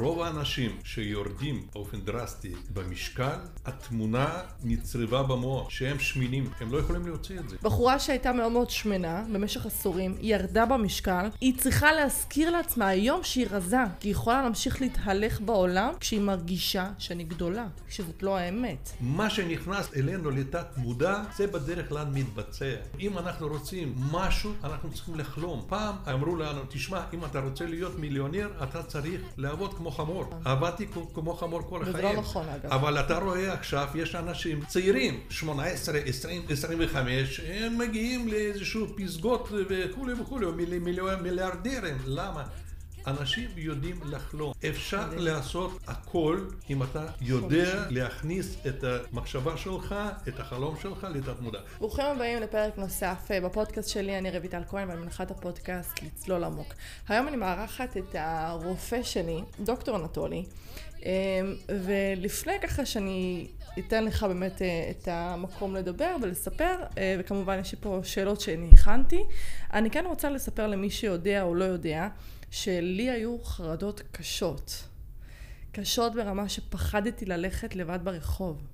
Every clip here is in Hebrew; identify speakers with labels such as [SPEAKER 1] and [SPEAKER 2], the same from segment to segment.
[SPEAKER 1] רוב האנשים שיורדים באופן דרסטי במשקל, התמונה נצרבה במוח, שהם שמינים, הם לא יכולים להוציא את זה.
[SPEAKER 2] בחורה שהייתה מאוד מאוד שמנה במשך עשורים, היא ירדה במשקל, היא צריכה להזכיר לעצמה היום שהיא רזה, כי היא יכולה להמשיך להתהלך בעולם כשהיא מרגישה שאני גדולה, שזאת לא האמת.
[SPEAKER 1] מה שנכנס אלינו לתת מודע, זה בדרך כלל מתבצע. אם אנחנו רוצים משהו, אנחנו צריכים לחלום. פעם אמרו לנו, תשמע, אם אתה רוצה להיות מיליונר, אתה צריך לעבוד כמו חמור. עבדתי כמו חמור כל
[SPEAKER 2] וזה
[SPEAKER 1] החיים.
[SPEAKER 2] לא נכון, אגב.
[SPEAKER 1] אבל אתה רואה עכשיו, יש אנשים צעירים, 18, 20, 25, הם מגיעים לאיזשהו פסגות וכולי וכולי, מיליארדרים. למה? אנשים יודעים לחלום. אפשר לעשות הכל אם אתה יודע להכניס את המחשבה שלך, את החלום שלך לתת מודע.
[SPEAKER 2] ברוכים הבאים לפרק נוסף אה, בפודקאסט שלי, אני רויטל כהן ואני מנחת הפודקאסט לצלול עמוק. היום אני מארחת את הרופא שלי, דוקטור אנטולי, אה, ולפני ככה שאני אתן לך באמת אה, את המקום לדבר ולספר, אה, וכמובן יש לי פה שאלות שאני הכנתי, אני כן רוצה לספר למי שיודע או לא יודע, שלי היו חרדות קשות. קשות ברמה שפחדתי ללכת לבד ברחוב.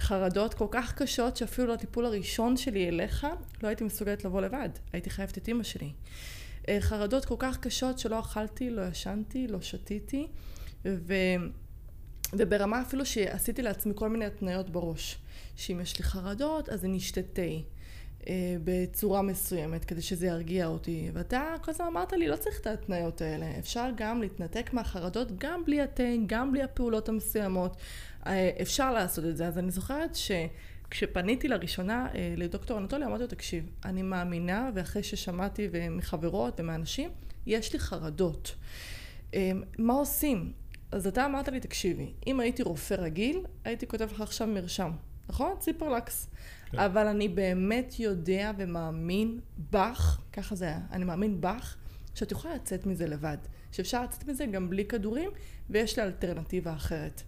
[SPEAKER 2] חרדות כל כך קשות שאפילו לטיפול הראשון שלי אליך לא הייתי מסוגלת לבוא לבד, הייתי חייבת את אימא שלי. אה, חרדות כל כך קשות שלא אכלתי, לא ישנתי, לא שתיתי, ו... וברמה אפילו שעשיתי לעצמי כל מיני התניות בראש, שאם יש לי חרדות אז אני אשתה תה בצורה מסוימת כדי שזה ירגיע אותי, ואתה כל הזמן אמרת לי לא צריך את ההתניות האלה, אפשר גם להתנתק מהחרדות גם בלי התה, גם בלי הפעולות המסוימות, אה, אפשר לעשות את זה, אז אני זוכרת ש... כשפניתי לראשונה אה, לדוקטור אנטולי, אמרתי לו, תקשיב, אני מאמינה, ואחרי ששמעתי מחברות ומאנשים, יש לי חרדות. אה, מה עושים? אז אתה אמרת לי, תקשיבי, אם הייתי רופא רגיל, הייתי כותב לך עכשיו מרשם, נכון? ציפרלקס.
[SPEAKER 1] כן.
[SPEAKER 2] אבל אני באמת יודע ומאמין בך, ככה זה היה, אני מאמין בך, שאת יכולה לצאת מזה לבד. שאפשר לצאת מזה גם בלי כדורים, ויש לי אלטרנטיבה אחרת.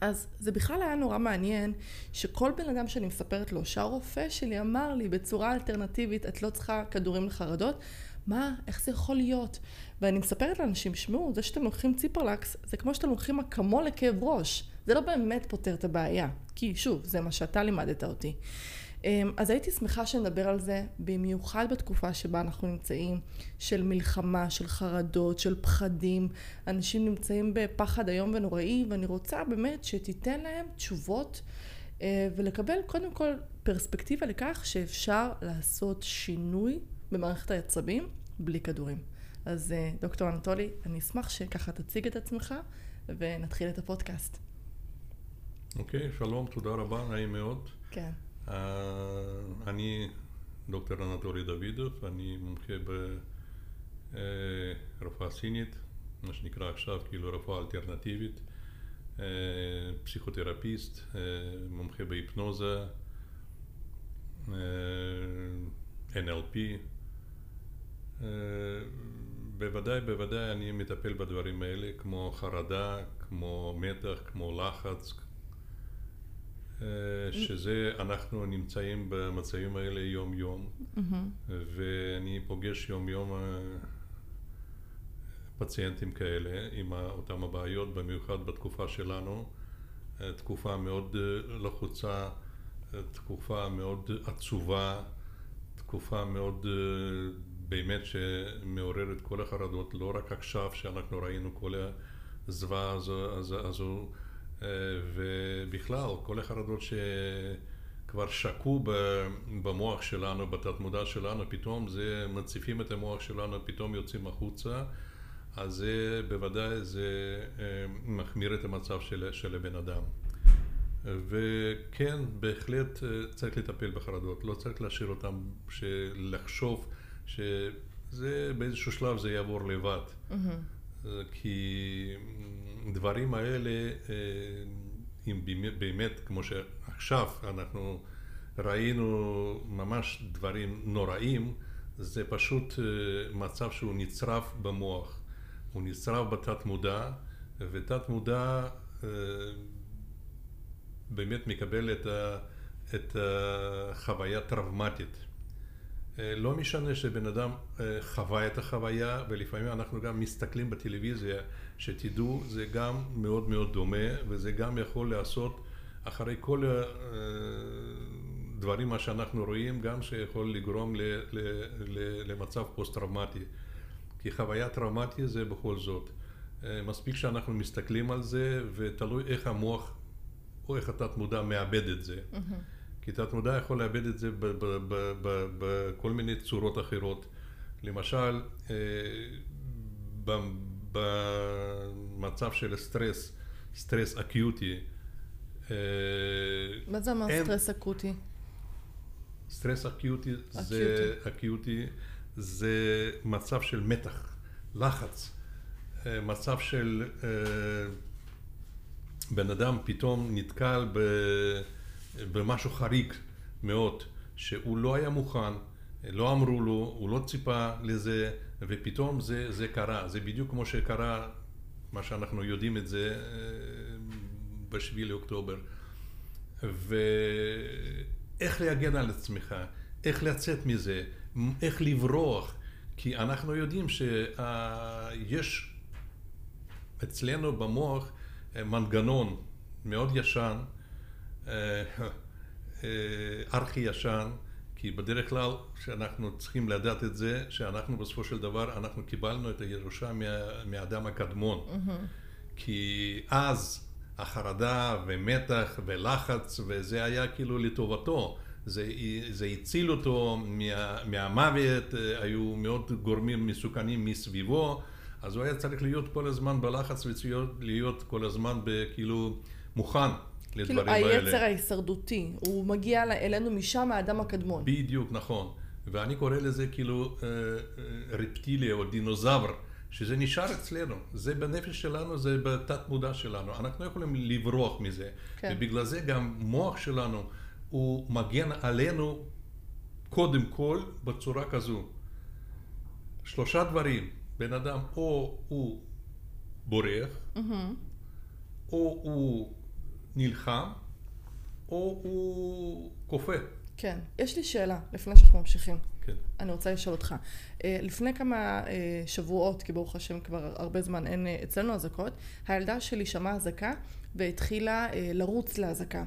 [SPEAKER 2] אז זה בכלל היה נורא מעניין שכל בן אדם שאני מספרת לו שהרופא שלי אמר לי בצורה אלטרנטיבית את לא צריכה כדורים לחרדות מה, איך זה יכול להיות? ואני מספרת לאנשים, שמעו, זה שאתם לוקחים ציפרלקס זה כמו שאתם לוקחים אקמול לכאב ראש זה לא באמת פותר את הבעיה כי שוב, זה מה שאתה לימדת אותי אמ, אז הייתי שמחה שנדבר על זה, במיוחד בתקופה שבה אנחנו נמצאים, של מלחמה, של חרדות, של פחדים. אנשים נמצאים בפחד איום ונוראי, ואני רוצה באמת שתיתן להם תשובות אה, ולקבל קודם כל פרספקטיבה לכך שאפשר לעשות שינוי במערכת העצבים בלי כדורים. אז אה, דוקטור אנטולי, אני אשמח שככה תציג את עצמך ונתחיל את הפודקאסט.
[SPEAKER 1] אוקיי, שלום, תודה רבה, נעים מאוד.
[SPEAKER 2] כן.
[SPEAKER 1] Uh, אני דוקטור אנטולי דוידוב, אני מומחה ברפואה סינית, מה שנקרא עכשיו כאילו רפואה אלטרנטיבית, uh, פסיכותרפיסט, uh, מומחה בהיפנוזה, uh, NLP. Uh, בוודאי, בוודאי אני מטפל בדברים האלה כמו חרדה, כמו מתח, כמו לחץ, אה, שזה, אנחנו נמצאים במצבים האלה יום יום, ואני פוגש יום יום אה, פציינטים כאלה עם אותם הבעיות, במיוחד בתקופה שלנו, אה, תקופה מאוד לחוצה, תקופה מאוד עצובה, תקופה מאוד באמת שמעוררת כל החרדות, לא רק עכשיו שאנחנו ראינו כל הזוועה הזו, הזו, הזו ובכלל, כל החרדות שכבר שקעו במוח שלנו, בתת מודע שלנו, פתאום זה מציפים את המוח שלנו, פתאום יוצאים החוצה, אז זה בוודאי זה מחמיר את המצב של, של הבן אדם. וכן, בהחלט צריך לטפל בחרדות, לא צריך להשאיר אותם, לחשוב שזה באיזשהו שלב זה יעבור לבד. Mm-hmm. כי דברים האלה, אם באמת, כמו שעכשיו אנחנו ראינו ממש דברים נוראים, זה פשוט מצב שהוא נצרף במוח. הוא נצרף בתת מודע, ותת מודע באמת מקבל את, את החוויה הטראומטית. אה, לא משנה שבן אדם אה, חווה את החוויה, ולפעמים אנחנו גם מסתכלים בטלוויזיה, שתדעו, זה גם מאוד מאוד דומה, וזה גם יכול לעשות אחרי כל הדברים מה שאנחנו רואים, גם שיכול לגרום ל, ל, ל, למצב פוסט-טראומטי. כי חוויה טראומטית זה בכל זאת. מספיק שאנחנו מסתכלים על זה, ותלוי איך המוח או איך התת מודע מאבד את זה. Mm-hmm. כי תת מודע יכול לאבד את זה בכל מיני צורות אחרות. למשל, אה, במצב של סטרס, סטרס אקיוטי.
[SPEAKER 2] אה, מה זה אומר סטרס אקוטי?
[SPEAKER 1] סטרס אקיוטי זה, אקיוטי זה מצב של מתח, לחץ, אה, מצב של בן אדם פתאום נתקל ב... במשהו חריג מאוד, שהוא לא היה מוכן, לא אמרו לו, הוא לא ציפה לזה, ופתאום זה, זה קרה. זה בדיוק כמו שקרה, מה שאנחנו יודעים את זה, אה, בשביעי לאוקטובר. ואיך להגן על עצמך, איך לצאת מזה, איך לברוח, כי אנחנו יודעים שיש אצלנו במוח מנגנון מאוד ישן, אה, אה, ארכי ישן, כי בדרך כלל שאנחנו צריכים לדעת את זה, שאנחנו בסופו של דבר, אנחנו קיבלנו את הירושה מה, מהאדם הקדמון. Mm-hmm. כי אז החרדה ומתח ולחץ, וזה היה כאילו לטובתו. זה, זה הציל אותו מה, מהמוות, אה, היו מאוד גורמים מסוכנים מסביבו, אז הוא היה צריך להיות כל הזמן בלחץ ולהיות כל הזמן כאילו מוכן לדברים
[SPEAKER 2] כאילו, האלה. כאילו היצר ההישרדותי, הוא מגיע אלינו משם, האדם הקדמון.
[SPEAKER 1] בדיוק, נכון. ואני קורא לזה כאילו אה, אה, רפטיליה או דינוזאור, שזה נשאר אצלנו. זה בנפש שלנו, זה בתת מודע שלנו. אנחנו לא יכולים לברוח מזה. כן. ובגלל זה גם מוח שלנו, הוא מגן עלינו קודם כל בצורה כזו. שלושה דברים, בן אדם או הוא בורח, mm-hmm. או הוא נלחם, או הוא כופה.
[SPEAKER 2] כן. יש לי שאלה, לפני שאנחנו ממשיכים.
[SPEAKER 1] כן.
[SPEAKER 2] אני רוצה לשאול אותך. אה, לפני כמה אה, שבועות, כי ברוך השם כבר הרבה זמן אין אה, אצלנו אזעקות, הילדה שלי שמעה אזעקה והתחילה לרוץ לאזעקה.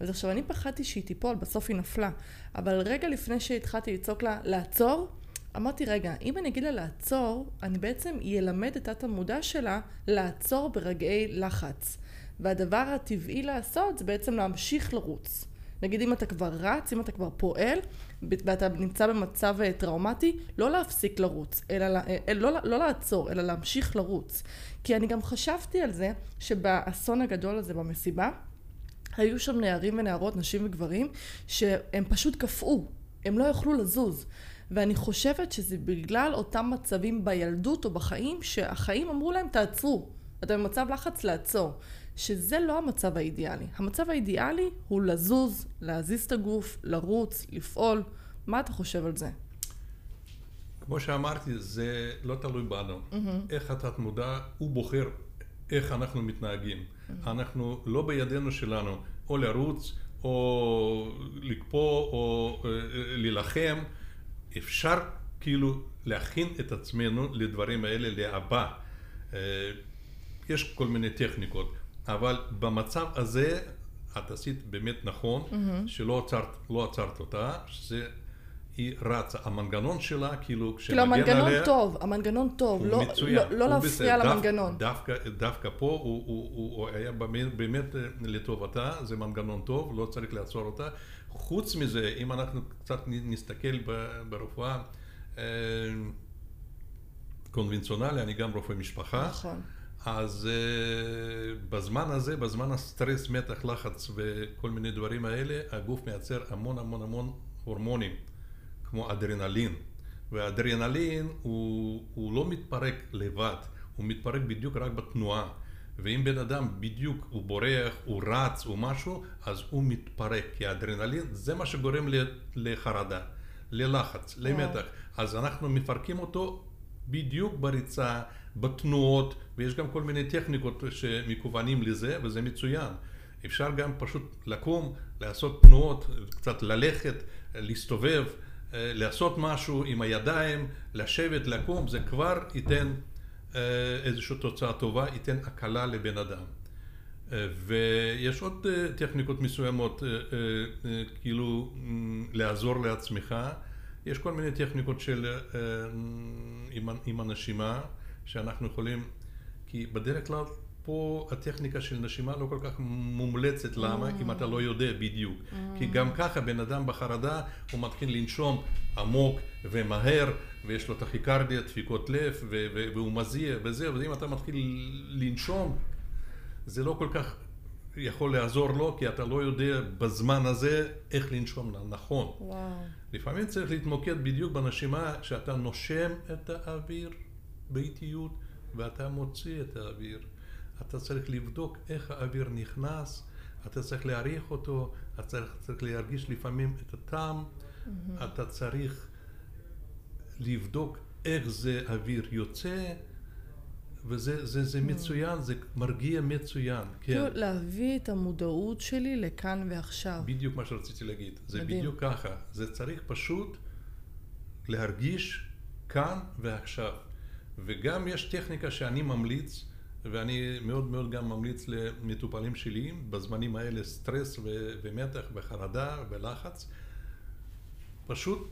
[SPEAKER 2] אז עכשיו אני פחדתי שהיא תיפול, בסוף היא נפלה. אבל רגע לפני שהתחלתי לצעוק לה לעצור, אמרתי, רגע, אם אני אגיד לה לעצור, אני בעצם ילמד את תת המודע שלה לעצור ברגעי לחץ. והדבר הטבעי לעשות זה בעצם להמשיך לרוץ. נגיד אם אתה כבר רץ, אם אתה כבר פועל, ואתה נמצא במצב אה, טראומטי, לא להפסיק לרוץ, אלא אה, לא, לא לעצור, אלא להמשיך לרוץ. כי אני גם חשבתי על זה שבאסון הגדול הזה במסיבה, היו שם נערים ונערות, נשים וגברים, שהם פשוט קפאו, הם לא יכלו לזוז. ואני חושבת שזה בגלל אותם מצבים בילדות או בחיים, שהחיים אמרו להם תעצרו, אתה במצב לחץ לעצור. שזה לא המצב האידיאלי. המצב האידיאלי הוא לזוז, להזיז את הגוף, לרוץ, לפעול. מה אתה חושב על זה?
[SPEAKER 1] כמו שאמרתי, זה לא תלוי בנו. Mm-hmm. איך התת מודע, הוא בוחר איך אנחנו מתנהגים. Mm-hmm. אנחנו, לא בידינו שלנו, או לרוץ, או לקפוא, או אה, אה, להילחם. אפשר כאילו להכין את עצמנו לדברים האלה להבא. אה, יש כל מיני טכניקות. אבל במצב הזה את עשית באמת נכון, mm-hmm. שלא עצרת, לא עצרת אותה, שזה... היא רצה, המנגנון שלה, כאילו,
[SPEAKER 2] כאילו המנגנון עליה, טוב, המנגנון טוב, לא, לא, לא להפריע למנגנון.
[SPEAKER 1] דווקא, דווקא פה הוא, הוא, הוא, הוא היה באמת, באמת אה, לטובתה, זה מנגנון טוב, לא צריך לעצור אותה. חוץ מזה, אם אנחנו קצת נסתכל ברפואה אה, קונבנציונלי, אני גם רופא משפחה.
[SPEAKER 2] נכון.
[SPEAKER 1] אז uh, בזמן הזה, בזמן הסטרס, מתח, לחץ וכל מיני דברים האלה, הגוף מייצר המון המון המון הורמונים, כמו אדרנלין. והאדרנלין הוא, הוא לא מתפרק לבד, הוא מתפרק בדיוק רק בתנועה. ואם בן אדם בדיוק הוא בורח, הוא רץ, הוא משהו, אז הוא מתפרק. כי האדרנלין זה מה שגורם לחרדה, ללחץ, למתח. אז אנחנו מפרקים אותו בדיוק בריצה, בתנועות, ויש גם כל מיני טכניקות שמכוונים לזה, וזה מצוין. אפשר גם פשוט לקום, לעשות תנועות, קצת ללכת, להסתובב, אה, לעשות משהו עם הידיים, לשבת, לקום, זה כבר ייתן אה, איזושהי תוצאה טובה, ייתן הקלה לבן אדם. אה, ויש עוד טכניקות מסוימות, כאילו לעזור לעצמך. יש כל מיני טכניקות של עם הנשימה, שאנחנו יכולים, כי בדרך כלל פה הטכניקה של נשימה לא כל כך מומלצת, למה? Mm. אם אתה לא יודע בדיוק. Mm. כי גם ככה בן אדם בחרדה, הוא מתחיל לנשום עמוק ומהר, ויש לו טכיקרדיה, דפיקות לב, והוא מזיע וזה, ואם אתה מתחיל לנשום, זה לא כל כך יכול לעזור לו, כי אתה לא יודע בזמן הזה איך לנשום נכון. וואו. לפעמים צריך להתמוקד בדיוק בנשימה, שאתה נושם את האוויר באיטיות, ואתה מוציא את האוויר. אתה צריך לבדוק איך האוויר נכנס, אתה צריך להעריך אותו, אתה צריך, צריך להרגיש לפעמים את הטעם, mm-hmm. אתה צריך לבדוק איך זה אוויר יוצא, וזה זה, זה mm. מצוין, זה מרגיע מצוין.
[SPEAKER 2] כן. כאילו להביא את המודעות שלי לכאן ועכשיו.
[SPEAKER 1] בדיוק מה שרציתי להגיד. זה מדהים. בדיוק ככה. זה צריך פשוט להרגיש כאן ועכשיו. וגם יש טכניקה שאני ממליץ, ואני מאוד מאוד גם ממליץ למטופלים שלי, בזמנים האלה סטרס ו- ומתח וחרדה ולחץ, פשוט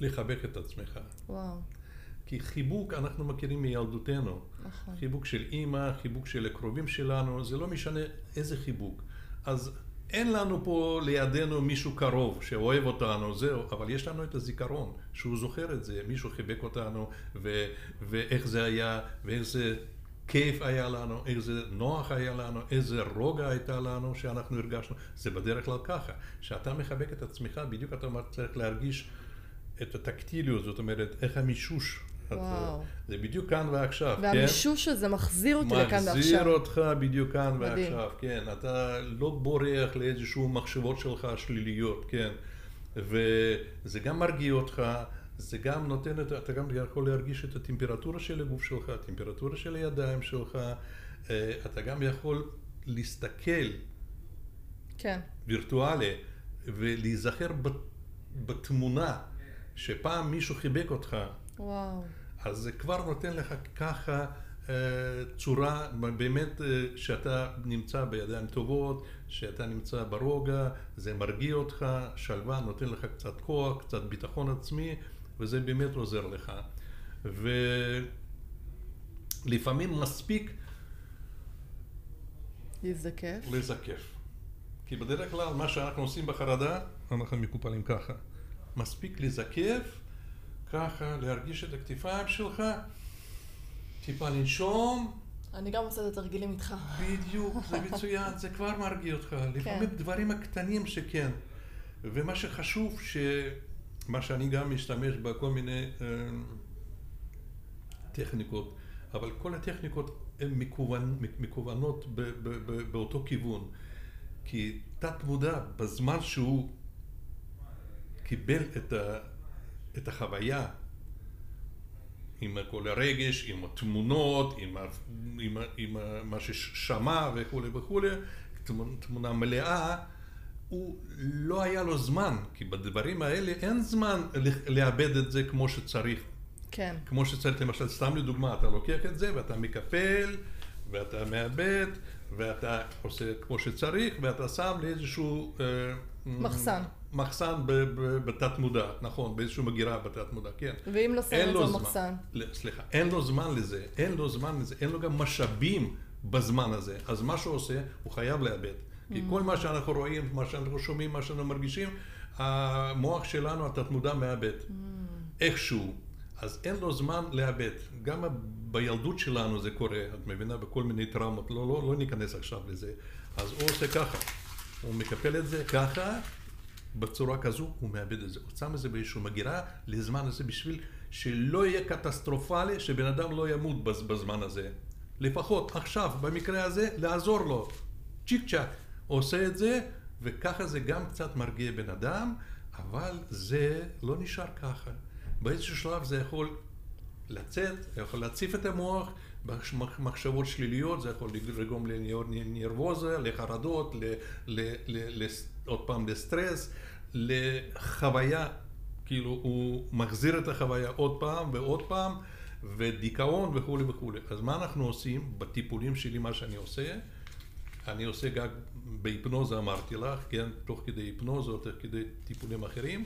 [SPEAKER 1] לחבק את עצמך. וואו. כי חיבוק אנחנו מכירים מילדותנו. נכון. חיבוק של אימא, חיבוק של הקרובים שלנו, זה לא משנה איזה חיבוק. אז אין לנו פה לידינו מישהו קרוב שאוהב אותנו, זהו, אבל יש לנו את הזיכרון, שהוא זוכר את זה, מישהו חיבק אותנו, ו- ואיך זה היה, ואיזה כיף היה לנו, איזה נוח היה לנו, איזה רוגע הייתה לנו שאנחנו הרגשנו. זה בדרך כלל ככה, כשאתה מחבק את עצמך, בדיוק אתה צריך להרגיש את הטקטיליות, זאת אומרת, איך המישוש וואו. זה בדיוק כאן ועכשיו,
[SPEAKER 2] כן? והמישוש הזה מחזיר אותי לכאן ועכשיו.
[SPEAKER 1] מחזיר אותך בדיוק כאן מדהים. ועכשיו, כן. אתה לא בורח לאיזשהו מחשבות שלך שליליות, כן. וזה גם מרגיע אותך, זה גם נותן, את, אתה גם יכול להרגיש את הטמפרטורה של הגוף שלך, הטמפרטורה של הידיים שלך, אה, אתה גם יכול להסתכל,
[SPEAKER 2] כן.
[SPEAKER 1] וירטואלי, ולהיזכר בתמונה שפעם מישהו חיבק אותך.
[SPEAKER 2] וואו.
[SPEAKER 1] אז זה כבר נותן לך ככה אה, צורה, באמת אה, שאתה נמצא בידיים טובות, שאתה נמצא ברוגע, זה מרגיע אותך, שלווה, נותן לך קצת כוח, קצת ביטחון עצמי, וזה באמת עוזר לך. ולפעמים מספיק
[SPEAKER 2] להזדקף.
[SPEAKER 1] לזקף. כי בדרך כלל מה שאנחנו עושים בחרדה, אנחנו מקופלים ככה. מספיק לזקף ככה, להרגיש את הכתפיים שלך, טיפה לנשום.
[SPEAKER 2] אני גם עושה את התרגילים איתך.
[SPEAKER 1] בדיוק, זה מצוין, זה כבר מרגיע אותך. כן. לפעמים דברים הקטנים שכן. ומה שחשוב, מה שאני גם משתמש בכל מיני אה, טכניקות, אבל כל הטכניקות הן מקוון, מקוונות ב, ב, ב, באותו כיוון. כי תת מודע, בזמן שהוא קיבל את, ה, את החוויה עם כל הרגש, עם התמונות, עם, ה, עם, ה, עם ה, מה ששמע וכולי וכולי, תמונה מלאה, הוא לא היה לו זמן, כי בדברים האלה אין זמן לאבד את זה כמו שצריך.
[SPEAKER 2] כן.
[SPEAKER 1] כמו שצריך, למשל, סתם לדוגמה, אתה לוקח את זה ואתה מקפל, ואתה מאבד, ואתה עושה כמו שצריך, ואתה שם לאיזשהו... אה,
[SPEAKER 2] מחסן.
[SPEAKER 1] מחסן בתת מודע, נכון, באיזושהי מגירה בתת מודע, כן.
[SPEAKER 2] ואם לא שם את זה במחסן?
[SPEAKER 1] סליחה, אין לו זמן לזה, אין לו זמן לזה, אין לו גם משאבים בזמן הזה. אז מה שהוא עושה, הוא חייב לאבד. כי mm. כל מה שאנחנו רואים, מה שאנחנו שומעים, מה שאנחנו מרגישים, המוח שלנו, התת מודע מאבד. Mm. איכשהו. אז אין לו זמן לאבד. גם בילדות שלנו זה קורה, את מבינה, בכל מיני טראומות, לא, לא, לא ניכנס עכשיו לזה. אז הוא עושה ככה, הוא מקפל את זה ככה, בצורה כזו הוא מאבד את זה. הוא שם את זה באיזושהי מגירה לזמן הזה בשביל שלא יהיה קטסטרופלי, שבן אדם לא ימות בזמן הזה. לפחות עכשיו, במקרה הזה, לעזור לו. צ'יק צ'אק. עושה את זה, וככה זה גם קצת מרגיע בן אדם, אבל זה לא נשאר ככה. באיזשהו שלב זה יכול לצאת, יכול להציף את המוח במחשבות שליליות, זה יכול לגרום לנרבוזה, לחרדות, ל, ל, ל, ל, עוד פעם לסטרס, לחוויה, כאילו הוא מחזיר את החוויה עוד פעם ועוד פעם, ודיכאון וכולי וכולי. אז מה אנחנו עושים בטיפולים שלי, מה שאני עושה? אני עושה גם בהיפנוזה, אמרתי לך, כן, תוך כדי היפנוזה או תוך כדי טיפולים אחרים.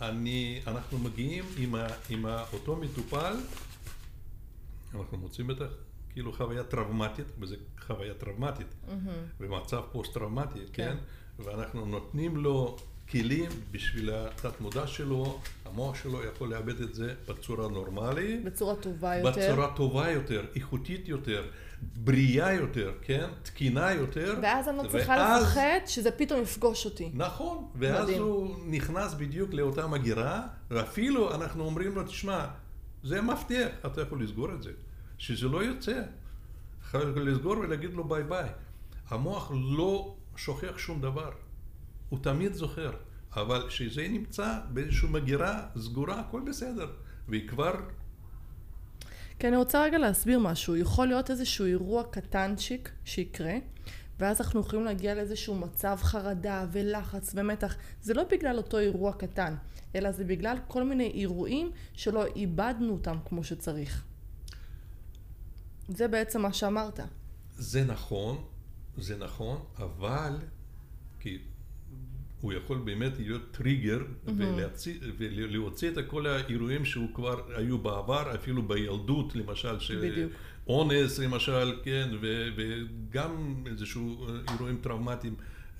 [SPEAKER 1] אני, אנחנו מגיעים עם, ה, עם אותו מטופל, אנחנו מוצאים בטח כאילו חוויה טראומטית, וזה חוויה טראומטית, mm-hmm. ומצב פוסט-טראומטי, כן? כן? ואנחנו נותנים לו כלים בשביל התת מודע שלו, המוח שלו יכול לאבד את זה בצורה נורמלית.
[SPEAKER 2] בצורה טובה יותר.
[SPEAKER 1] בצורה טובה יותר, איכותית יותר, בריאה יותר, כן? תקינה יותר.
[SPEAKER 2] ואז אני לא צריכה ואז... לפחד שזה פתאום יפגוש אותי.
[SPEAKER 1] נכון, ואז מדהים. הוא נכנס בדיוק לאותה מגירה, ואפילו אנחנו אומרים לו, תשמע, זה מפתח, אתה יכול לסגור את זה. שזה לא יוצא. חייב לסגור ולהגיד לו ביי ביי. המוח לא שוכח שום דבר. הוא תמיד זוכר, אבל כשזה נמצא באיזושהי מגירה סגורה, הכל בסדר, והיא כבר...
[SPEAKER 2] כן, אני רוצה רגע להסביר משהו. יכול להיות איזשהו אירוע קטנצ'יק שיקרה, ואז אנחנו יכולים להגיע לאיזשהו מצב חרדה ולחץ ומתח. זה לא בגלל אותו אירוע קטן, אלא זה בגלל כל מיני אירועים שלא איבדנו אותם כמו שצריך. זה בעצם מה שאמרת.
[SPEAKER 1] זה נכון, זה נכון, אבל כי הוא יכול באמת להיות טריגר mm-hmm. ולהוציא, ולהוציא את כל האירועים שהוא כבר היו בעבר, אפילו בילדות למשל, של אונס למשל, כן, ו, וגם איזשהו אירועים טראומטיים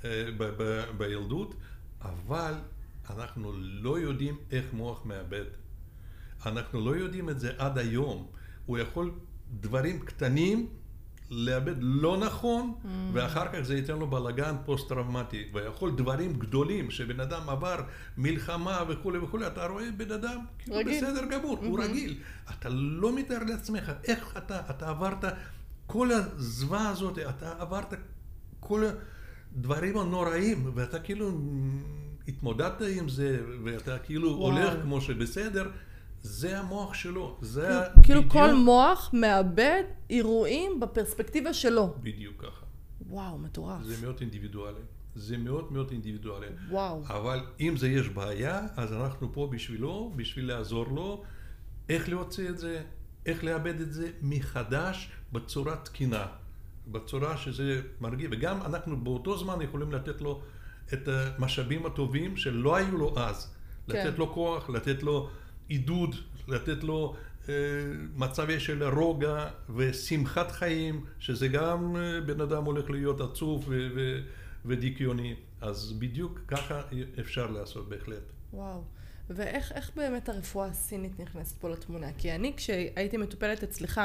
[SPEAKER 1] אה, ב, ב, בילדות, אבל אנחנו לא יודעים איך מוח מאבד. אנחנו לא יודעים את זה עד היום. הוא יכול דברים קטנים לאבד לא נכון, mm. ואחר כך זה ייתן לו בלאגן פוסט-טראומטי. ויכול דברים גדולים, שבן אדם עבר מלחמה וכולי וכולי, אתה רואה בן אדם כאילו רגיל. בסדר גמור, mm-hmm. הוא רגיל. אתה לא מתאר לעצמך איך אתה, אתה עברת כל הזוועה הזאת, אתה עברת כל הדברים הנוראים, ואתה כאילו התמודדת עם זה, ואתה כאילו וואו. הולך כמו שבסדר. זה המוח שלו, זה
[SPEAKER 2] כאילו, כאילו בדיוק... כל מוח מאבד אירועים בפרספקטיבה שלו.
[SPEAKER 1] בדיוק ככה.
[SPEAKER 2] וואו, מטורף.
[SPEAKER 1] זה מאוד אינדיבידואלי. זה מאוד מאוד אינדיבידואלי.
[SPEAKER 2] וואו.
[SPEAKER 1] אבל אם זה יש בעיה, אז אנחנו פה בשבילו, בשביל לעזור לו, איך להוציא את זה, איך לאבד את זה מחדש בצורה תקינה, בצורה שזה מרגיע, וגם אנחנו באותו זמן יכולים לתת לו את המשאבים הטובים שלא היו לו אז. כן. לתת לו כוח, לתת לו... עידוד, לתת לו אה, מצבי של רוגע ושמחת חיים, שזה גם אה, בן אדם הולך להיות עצוב ודיכאוני. אז בדיוק ככה אפשר לעשות בהחלט.
[SPEAKER 2] וואו. ואיך באמת הרפואה הסינית נכנסת פה לתמונה? כי אני כשהייתי מטופלת אצלך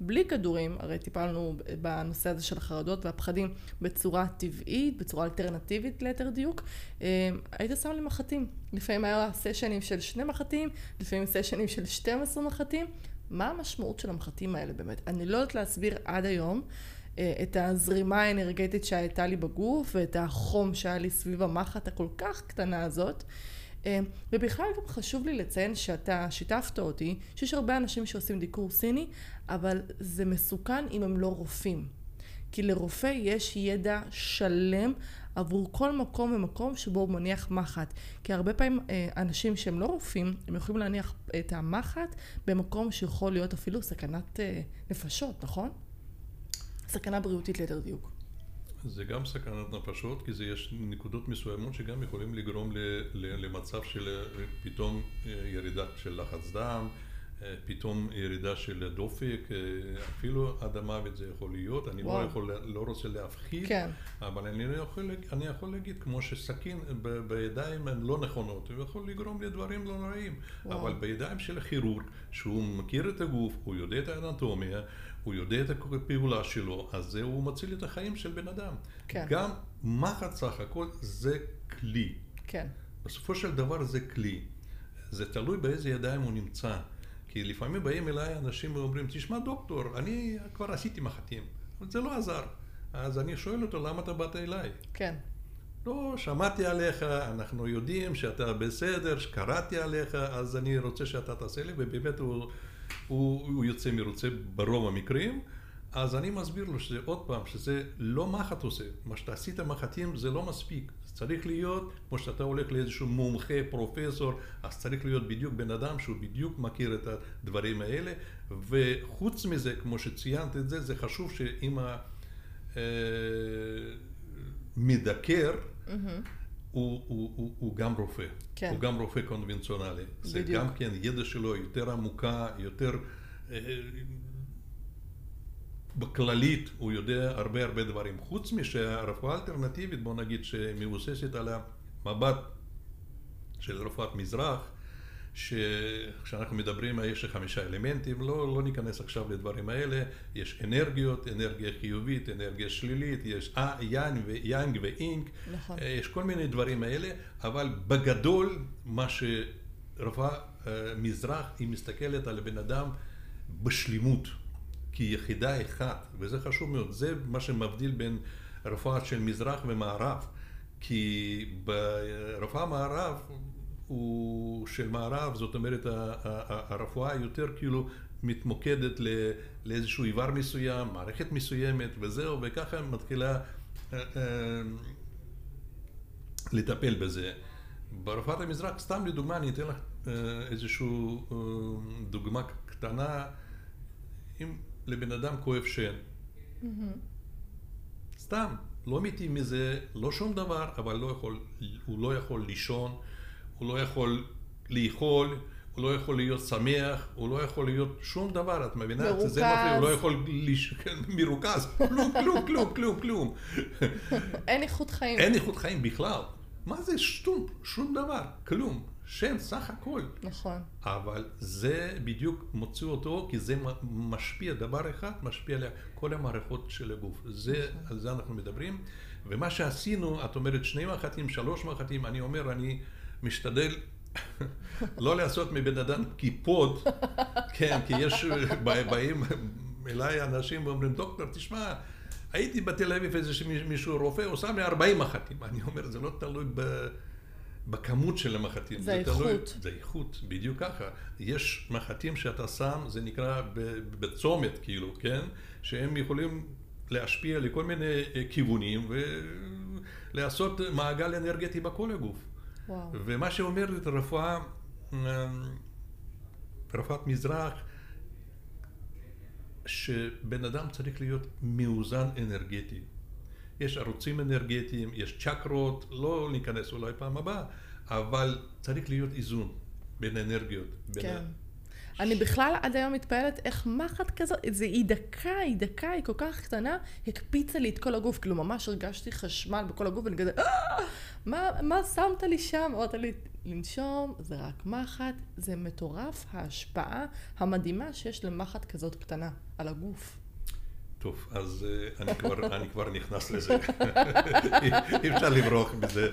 [SPEAKER 2] בלי כדורים, הרי טיפלנו בנושא הזה של החרדות והפחדים בצורה טבעית, בצורה אלטרנטיבית ליתר דיוק, אה, היית שם לי מחטים. לפעמים היה סשנים של שני מחטים, לפעמים סשנים של 12 מחטים. מה המשמעות של המחטים האלה באמת? אני לא יודעת להסביר עד היום אה, את הזרימה האנרגטית שהייתה לי בגוף ואת החום שהיה לי סביב המחט הכל כך קטנה הזאת. אה, ובכלל גם חשוב לי לציין שאתה שיתפת אותי שיש הרבה אנשים שעושים דיקור סיני אבל זה מסוכן אם הם לא רופאים. כי לרופא יש ידע שלם עבור כל מקום ומקום שבו הוא מניח מחט. כי הרבה פעמים אה, אנשים שהם לא רופאים הם יכולים להניח את המחט במקום שיכול להיות אפילו סכנת אה, נפשות נכון? סכנה בריאותית ליתר דיוק
[SPEAKER 1] זה גם סכנת נפשות, כי זה יש נקודות מסוימות שגם יכולים לגרום ל, ל, למצב של אה, פתאום אה, ירידה של לחץ דם, אה, פתאום ירידה של דופק, אפילו עד המוות זה יכול להיות, אני לא, יכול, לא רוצה להפחיד, כן. אבל אני יכול, אני יכול להגיד, כמו שסכין ב, בידיים הן לא נכונות, הוא יכול לגרום לדברים לא נוראים, אבל בידיים של הכירורג, שהוא מכיר את הגוף, הוא יודע את האנטומיה, הוא יודע את הפעולה שלו, אז זה הוא מציל את החיים של בן אדם. כן. גם מחט סך הכל זה כלי.
[SPEAKER 2] כן.
[SPEAKER 1] בסופו של דבר זה כלי. זה תלוי באיזה ידיים הוא נמצא. כי לפעמים באים אליי אנשים ואומרים, תשמע דוקטור, אני כבר עשיתי מחטים, אבל זה לא עזר. אז אני שואל אותו, למה אתה באת אליי?
[SPEAKER 2] כן.
[SPEAKER 1] לא, שמעתי עליך, אנחנו יודעים שאתה בסדר, שקראתי עליך, אז אני רוצה שאתה תעשה לי, ובאמת הוא... הוא, הוא יוצא מרוצה ברוב המקרים, אז אני מסביר לו שזה עוד פעם, שזה לא מחט עושה, מה שאתה עשית מחטים זה לא מספיק, צריך להיות, כמו שאתה הולך לאיזשהו מומחה, פרופסור, אז צריך להיות בדיוק בן אדם שהוא בדיוק מכיר את הדברים האלה, וחוץ מזה, כמו שציינת את זה, זה חשוב שאם המדקר, אה, הוא, הוא, הוא, הוא גם רופא, כן. הוא גם רופא קונבנציונלי. זה גם כן ידע שלו יותר עמוקה, יותר... אה, בכללית הוא יודע הרבה הרבה דברים. חוץ משהרפואה האלטרנטיבית, בוא נגיד, שמבוססת על המבט של רפואת מזרח, שכשאנחנו מדברים יש חמישה אלמנטים, לא, לא ניכנס עכשיו לדברים האלה, יש אנרגיות, אנרגיה חיובית, אנרגיה שלילית, יש יאנג, יאנג ואינק, נכון. אה, יש כל מיני דברים האלה, אבל בגדול מה שרפואה אה, מזרח היא מסתכלת על הבן אדם בשלימות. כיחידה אחת, וזה חשוב מאוד, זה מה שמבדיל בין רפואה של מזרח ומערב, כי ברפואה מערב הוא של מערב, זאת אומרת הרפואה יותר כאילו מתמוקדת לאיזשהו איבר מסוים, מערכת מסוימת וזהו, וככה מתחילה אה, אה, לטפל בזה. ברפואת המזרח, סתם לדוגמה, אני אתן לך אה, איזושהי דוגמה קטנה. אם לבן אדם כואב שן. סתם, לא מתים מזה, לא שום דבר, אבל לא יכול, הוא לא יכול לישון, הוא לא יכול לאכול, הוא לא יכול להיות שמח, הוא לא יכול להיות שום דבר, את מבינה?
[SPEAKER 2] מרוכז.
[SPEAKER 1] זה מפריע, הוא לא יכול ליש... כן, מרוכז, כלום, כלום, כלום, כלום, כלום.
[SPEAKER 2] אין איכות חיים.
[SPEAKER 1] אין איכות חיים בכלל. מה זה שטום? שום דבר, כלום. שם סך הכל.
[SPEAKER 2] נכון.
[SPEAKER 1] אבל זה בדיוק מוציא אותו, כי זה משפיע, דבר אחד משפיע על כל המערכות של הגוף. זה, נכון. על זה אנחנו מדברים. ומה שעשינו, את אומרת שני מחטים, שלוש מחטים, אני אומר, אני משתדל לא לעשות מבן אדם קיפוד, כן, כי יש, באים אליי אנשים ואומרים, דוקטור, תשמע, הייתי בתל אביב איזה מישהו רופא, הוא שם לי 40 מחטים. אני אומר, זה לא תלוי ב... בכמות של המחטים.
[SPEAKER 2] זה, זה איכות. תלוי,
[SPEAKER 1] זה איכות, בדיוק ככה. יש מחטים שאתה שם, זה נקרא בצומת, כאילו, כן? שהם יכולים להשפיע לכל מיני אה, כיוונים ולעשות מעגל אנרגטי בכל הגוף. וואו. ומה שאומרת רפואה, אה, רפואת מזרח, שבן אדם צריך להיות מאוזן אנרגטי. יש ערוצים אנרגטיים, יש צ'קרות, לא ניכנס אולי פעם הבאה, אבל צריך להיות איזון בין אנרגיות. בין
[SPEAKER 2] כן. ה... אני בכלל עד היום מתפעלת איך מחט כזאת, זה היא דקה, היא דקה, היא כל כך קטנה, הקפיצה לי את כל הגוף, כאילו ממש הרגשתי חשמל בכל הגוף, ואני כזה, אה, מה, שמת לי שם? אמרת לי, לנשום, זה רק מחט, זה מטורף ההשפעה המדהימה שיש למחט כזאת קטנה על הגוף.
[SPEAKER 1] טוב, אז אה, אני כבר, אני כבר נכנס לזה. אי אפשר לברוח מזה.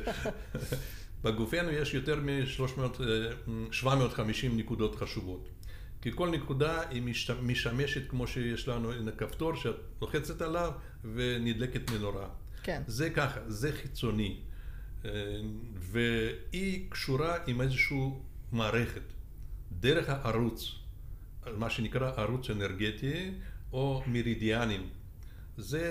[SPEAKER 1] בגופנו יש יותר מ-750 אה, נקודות חשובות. כי כל נקודה היא משמשת כמו שיש לנו in הכפתור שאת לוחצת עליו ונדלקת מנורה.
[SPEAKER 2] כן.
[SPEAKER 1] זה ככה, זה חיצוני. אה, והיא קשורה עם איזושהי מערכת. דרך הערוץ, מה שנקרא ערוץ אנרגטי, או מרידיאנים. זה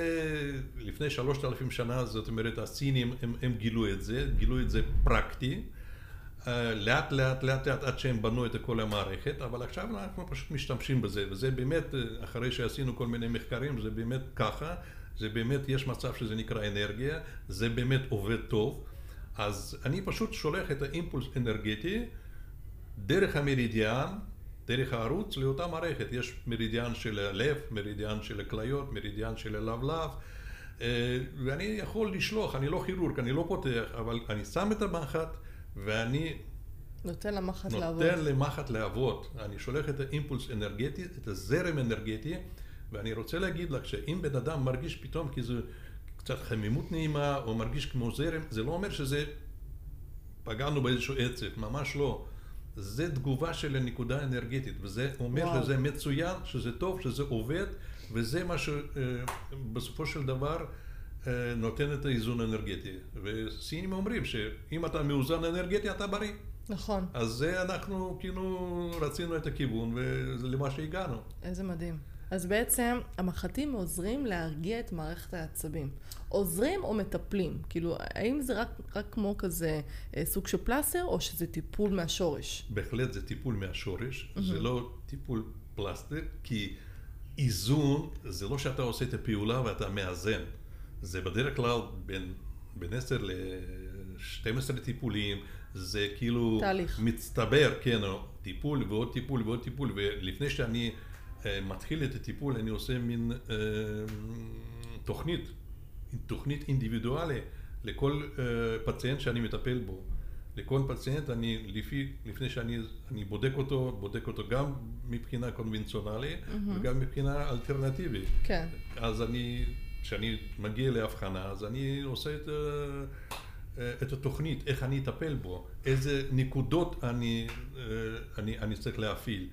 [SPEAKER 1] לפני שלושת אלפים שנה, זאת אומרת הסינים הם, הם גילו את זה, גילו את זה פרקטי, לאט לאט לאט לאט עד שהם בנו את כל המערכת, אבל עכשיו אנחנו פשוט משתמשים בזה, וזה באמת, אה, אחרי שעשינו כל מיני מחקרים, זה באמת ככה, זה באמת, יש מצב שזה נקרא אנרגיה, זה באמת עובד טוב, אז אני פשוט שולח את האימפולס אנרגטי דרך המרידיאן, דרך הערוץ לאותה מערכת. יש מרידיאן של הלב, מרידיאן של הכליות, מרידיאן של הלבלב, אה, ואני יכול לשלוח, אני לא כירורג, אני לא פותח, אבל אני שם את המחט ואני...
[SPEAKER 2] נותן למחט לעבוד.
[SPEAKER 1] נותן למחט לעבוד. אני שולח את האימפולס אנרגטי, את הזרם אנרגטי, ואני רוצה להגיד לך שאם בן אדם מרגיש פתאום כי זה קצת חמימות נעימה, או מרגיש כמו זרם, זה לא אומר שזה פגענו באיזשהו עצב, ממש לא. זה תגובה של הנקודה האנרגטית, וזה אומר וואו. שזה מצוין, שזה טוב, שזה עובד, וזה מה שבסופו של דבר אה, נותן את האיזון האנרגטי. וסינים אומרים שאם אתה מאוזן אנרגטי, אתה בריא.
[SPEAKER 2] נכון.
[SPEAKER 1] אז זה אנחנו כאילו רצינו את הכיוון ולמה שהגענו.
[SPEAKER 2] איזה מדהים. אז בעצם המחטים עוזרים להרגיע את מערכת העצבים. עוזרים או מטפלים? כאילו, האם זה רק, רק כמו כזה אה, סוג של פלסטר, או שזה טיפול מהשורש?
[SPEAKER 1] בהחלט זה טיפול מהשורש, mm-hmm. זה לא טיפול פלסטר, כי איזון זה לא שאתה עושה את הפעולה ואתה מאזן. זה בדרך כלל בין, בין 10 ל-12 טיפולים, זה כאילו...
[SPEAKER 2] תהליך.
[SPEAKER 1] מצטבר, כן, טיפול ועוד טיפול ועוד טיפול, ולפני שאני אה, מתחיל את הטיפול אני עושה מין אה, תוכנית, תוכנית אינדיבידואלית לכל אה, פציינט שאני מטפל בו. לכל פציינט אני, לפי, לפני שאני בודק אותו, בודק אותו גם מבחינה קונבנציונלית mm-hmm. וגם מבחינה אלטרנטיבית.
[SPEAKER 2] כן.
[SPEAKER 1] אז אני, כשאני מגיע להבחנה, אז אני עושה את, את התוכנית, איך אני אטפל בו, איזה נקודות אני, אני, אני צריך להפעיל.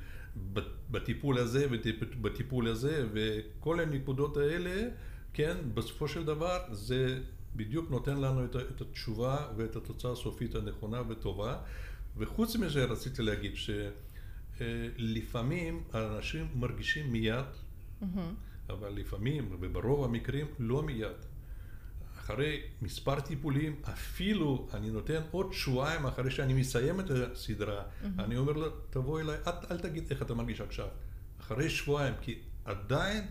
[SPEAKER 1] בטיפול הזה ובטיפול הזה, וכל הנקודות האלה, כן, בסופו של דבר זה בדיוק נותן לנו את התשובה ואת התוצאה הסופית הנכונה וטובה. וחוץ מזה רציתי להגיד שלפעמים האנשים מרגישים מיד, mm-hmm. אבל לפעמים, וברוב המקרים, לא מיד. אחרי מספר טיפולים, אפילו אני נותן עוד שבועיים אחרי שאני מסיים את הסדרה, mm-hmm. אני אומר לו, תבוא אליי, אל, אל תגיד איך אתה מרגיש עכשיו. אחרי שבועיים, כי עדיין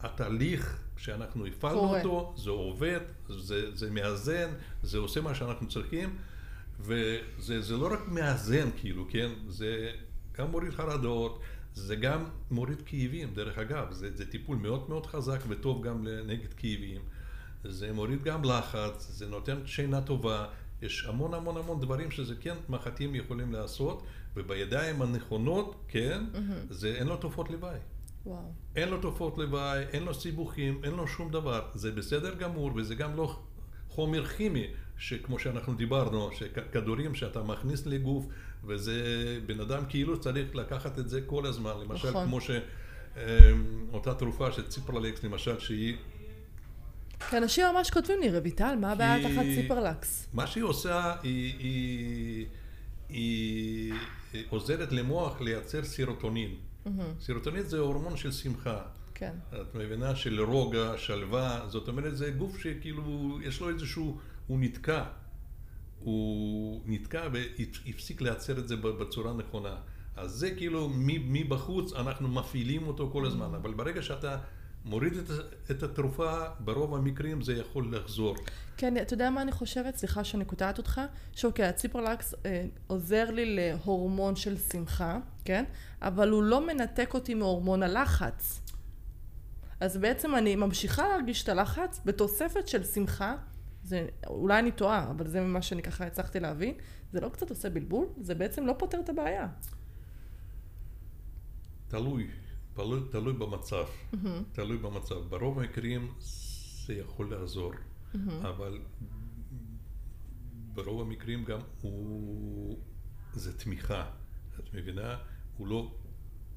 [SPEAKER 1] התהליך שאנחנו הפעלנו אותו, זה עובד, זה, זה מאזן, זה עושה מה שאנחנו צריכים, וזה לא רק מאזן כאילו, כן? זה גם מוריד חרדות, זה גם מוריד כאבים, דרך אגב, זה, זה טיפול מאוד מאוד חזק וטוב גם נגד כאבים. זה מוריד גם לחץ, זה נותן שינה טובה, יש המון המון המון דברים שזה כן מחטים יכולים לעשות, ובידיים הנכונות, כן, mm-hmm. זה אין לו תופעות לוואי.
[SPEAKER 2] וואו.
[SPEAKER 1] אין לו תופעות לוואי, אין לו סיבוכים, אין לו שום דבר. זה בסדר גמור, וזה גם לא חומר כימי, שכמו שאנחנו דיברנו, שכדורים שאתה מכניס לגוף, וזה בן אדם כאילו צריך לקחת את זה כל הזמן. למשל, נכון. כמו שאותה אמ, תרופה של ציפרלקס, למשל, שהיא
[SPEAKER 2] כי אנשים ממש כותבים לי, רויטל, מה הבעיה תחת ציפרלקס?
[SPEAKER 1] מה שהיא עושה, היא, היא, היא עוזרת למוח לייצר סירוטונין. Mm-hmm. סירוטונין זה הורמון של שמחה.
[SPEAKER 2] כן.
[SPEAKER 1] את מבינה? של רוגע, שלווה, זאת אומרת, זה גוף שכאילו, יש לו איזשהו, הוא נתקע. הוא נתקע והפסיק לייצר את זה בצורה נכונה. אז זה כאילו מבחוץ אנחנו מפעילים אותו כל הזמן, אבל ברגע שאתה מוריד את, את התרופה, ברוב המקרים זה יכול לחזור.
[SPEAKER 2] כן, אתה יודע מה אני חושבת? סליחה שאני קוטעת אותך. שאוקיי, הציפרלקס אה, עוזר לי להורמון של שמחה, כן? אבל הוא לא מנתק אותי מהורמון הלחץ. אז בעצם אני ממשיכה להרגיש את הלחץ בתוספת של שמחה. זה, אולי אני טועה, אבל זה ממה שאני ככה הצלחתי להבין. זה לא קצת עושה בלבול? זה בעצם לא פותר את הבעיה.
[SPEAKER 1] תלוי. תלוי, תלוי במצב, mm-hmm. תלוי במצב. ברוב המקרים זה יכול לעזור, mm-hmm. אבל ברוב המקרים גם הוא, זה תמיכה, את מבינה? הוא לא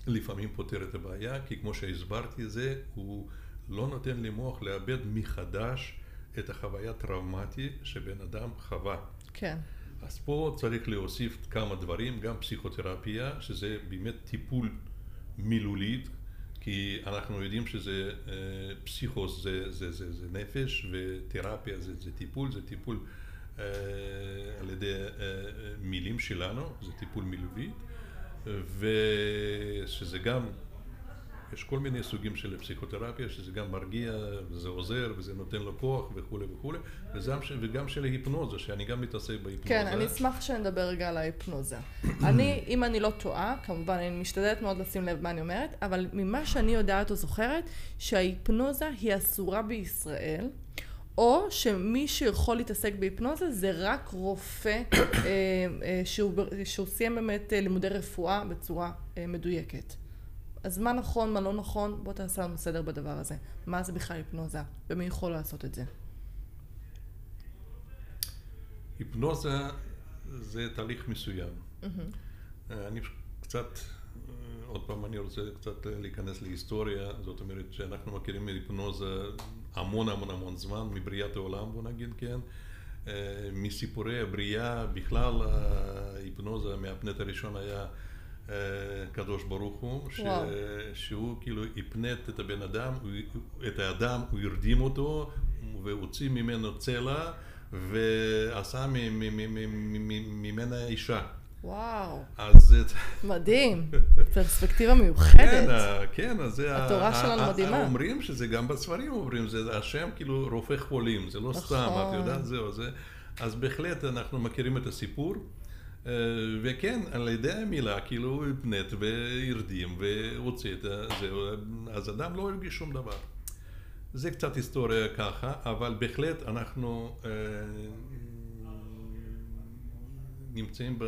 [SPEAKER 1] לפעמים פותר את הבעיה, כי כמו שהסברתי זה, הוא לא נותן למוח לאבד מחדש את החוויה הטראומטית שבן אדם חווה.
[SPEAKER 2] כן.
[SPEAKER 1] אז פה צריך להוסיף כמה דברים, גם פסיכותרפיה, שזה באמת טיפול מילולית, כי אנחנו יודעים שזה אה, פסיכוס זה, זה, זה, זה נפש ותרפיה זה, זה טיפול, זה טיפול אה, על ידי אה, מילים שלנו, זה טיפול מילולי, ושזה גם יש כל מיני סוגים של פסיכותרפיה, שזה גם מרגיע, וזה עוזר, וזה נותן לו כוח וכולי וכולי, וזה, וגם של ההיפנוזה, שאני גם מתעסק בהיפנוזה.
[SPEAKER 2] כן, אני אשמח שנדבר רגע על ההיפנוזה. אני, אם אני לא טועה, כמובן, אני משתדלת מאוד לשים לב מה אני אומרת, אבל ממה שאני יודעת או זוכרת, שההיפנוזה היא אסורה בישראל. או שמי שיכול להתעסק בהיפנוזה זה רק רופא אה, אה, שהוא, שהוא סיים באמת אה, לימודי רפואה בצורה מדויקת. אז מה נכון, מה לא נכון, בוא תעשה לנו סדר בדבר הזה. מה זה בכלל היפנוזה, ומי יכול לעשות את זה?
[SPEAKER 1] היפנוזה זה תהליך מסוים. Mm-hmm. אני קצת, עוד פעם אני רוצה קצת להיכנס להיסטוריה, זאת אומרת שאנחנו מכירים היפנוזה המון המון המון זמן, מבריאת העולם בוא נגיד, כן? מסיפורי הבריאה, בכלל ההיפנוזה מהפנט הראשון היה אה, קדוש ברוך הוא, ש... שהוא כאילו הפנט את הבן אדם, את האדם, הוא הרדים אותו, והוציא ממנו צלע, ועשה ממנה אישה.
[SPEAKER 2] וואו,
[SPEAKER 1] אז
[SPEAKER 2] מדהים. פרספקטיבה
[SPEAKER 1] כן,
[SPEAKER 2] מיוחדת.
[SPEAKER 1] ה- כן, אז זה...
[SPEAKER 2] התורה שלנו מדהימה.
[SPEAKER 1] אומרים שזה גם בספרים אומרים, זה השם כאילו רופא חולים, זה לא
[SPEAKER 2] נכון.
[SPEAKER 1] סתם, את יודעת, זהו, זה... אז בהחלט אנחנו מכירים את הסיפור, וכן, על ידי המילה, כאילו הפנט והרדים והוציא את ה- זהו, אז אדם לא הרגיש שום דבר. זה קצת היסטוריה ככה, אבל בהחלט אנחנו אה, נמצאים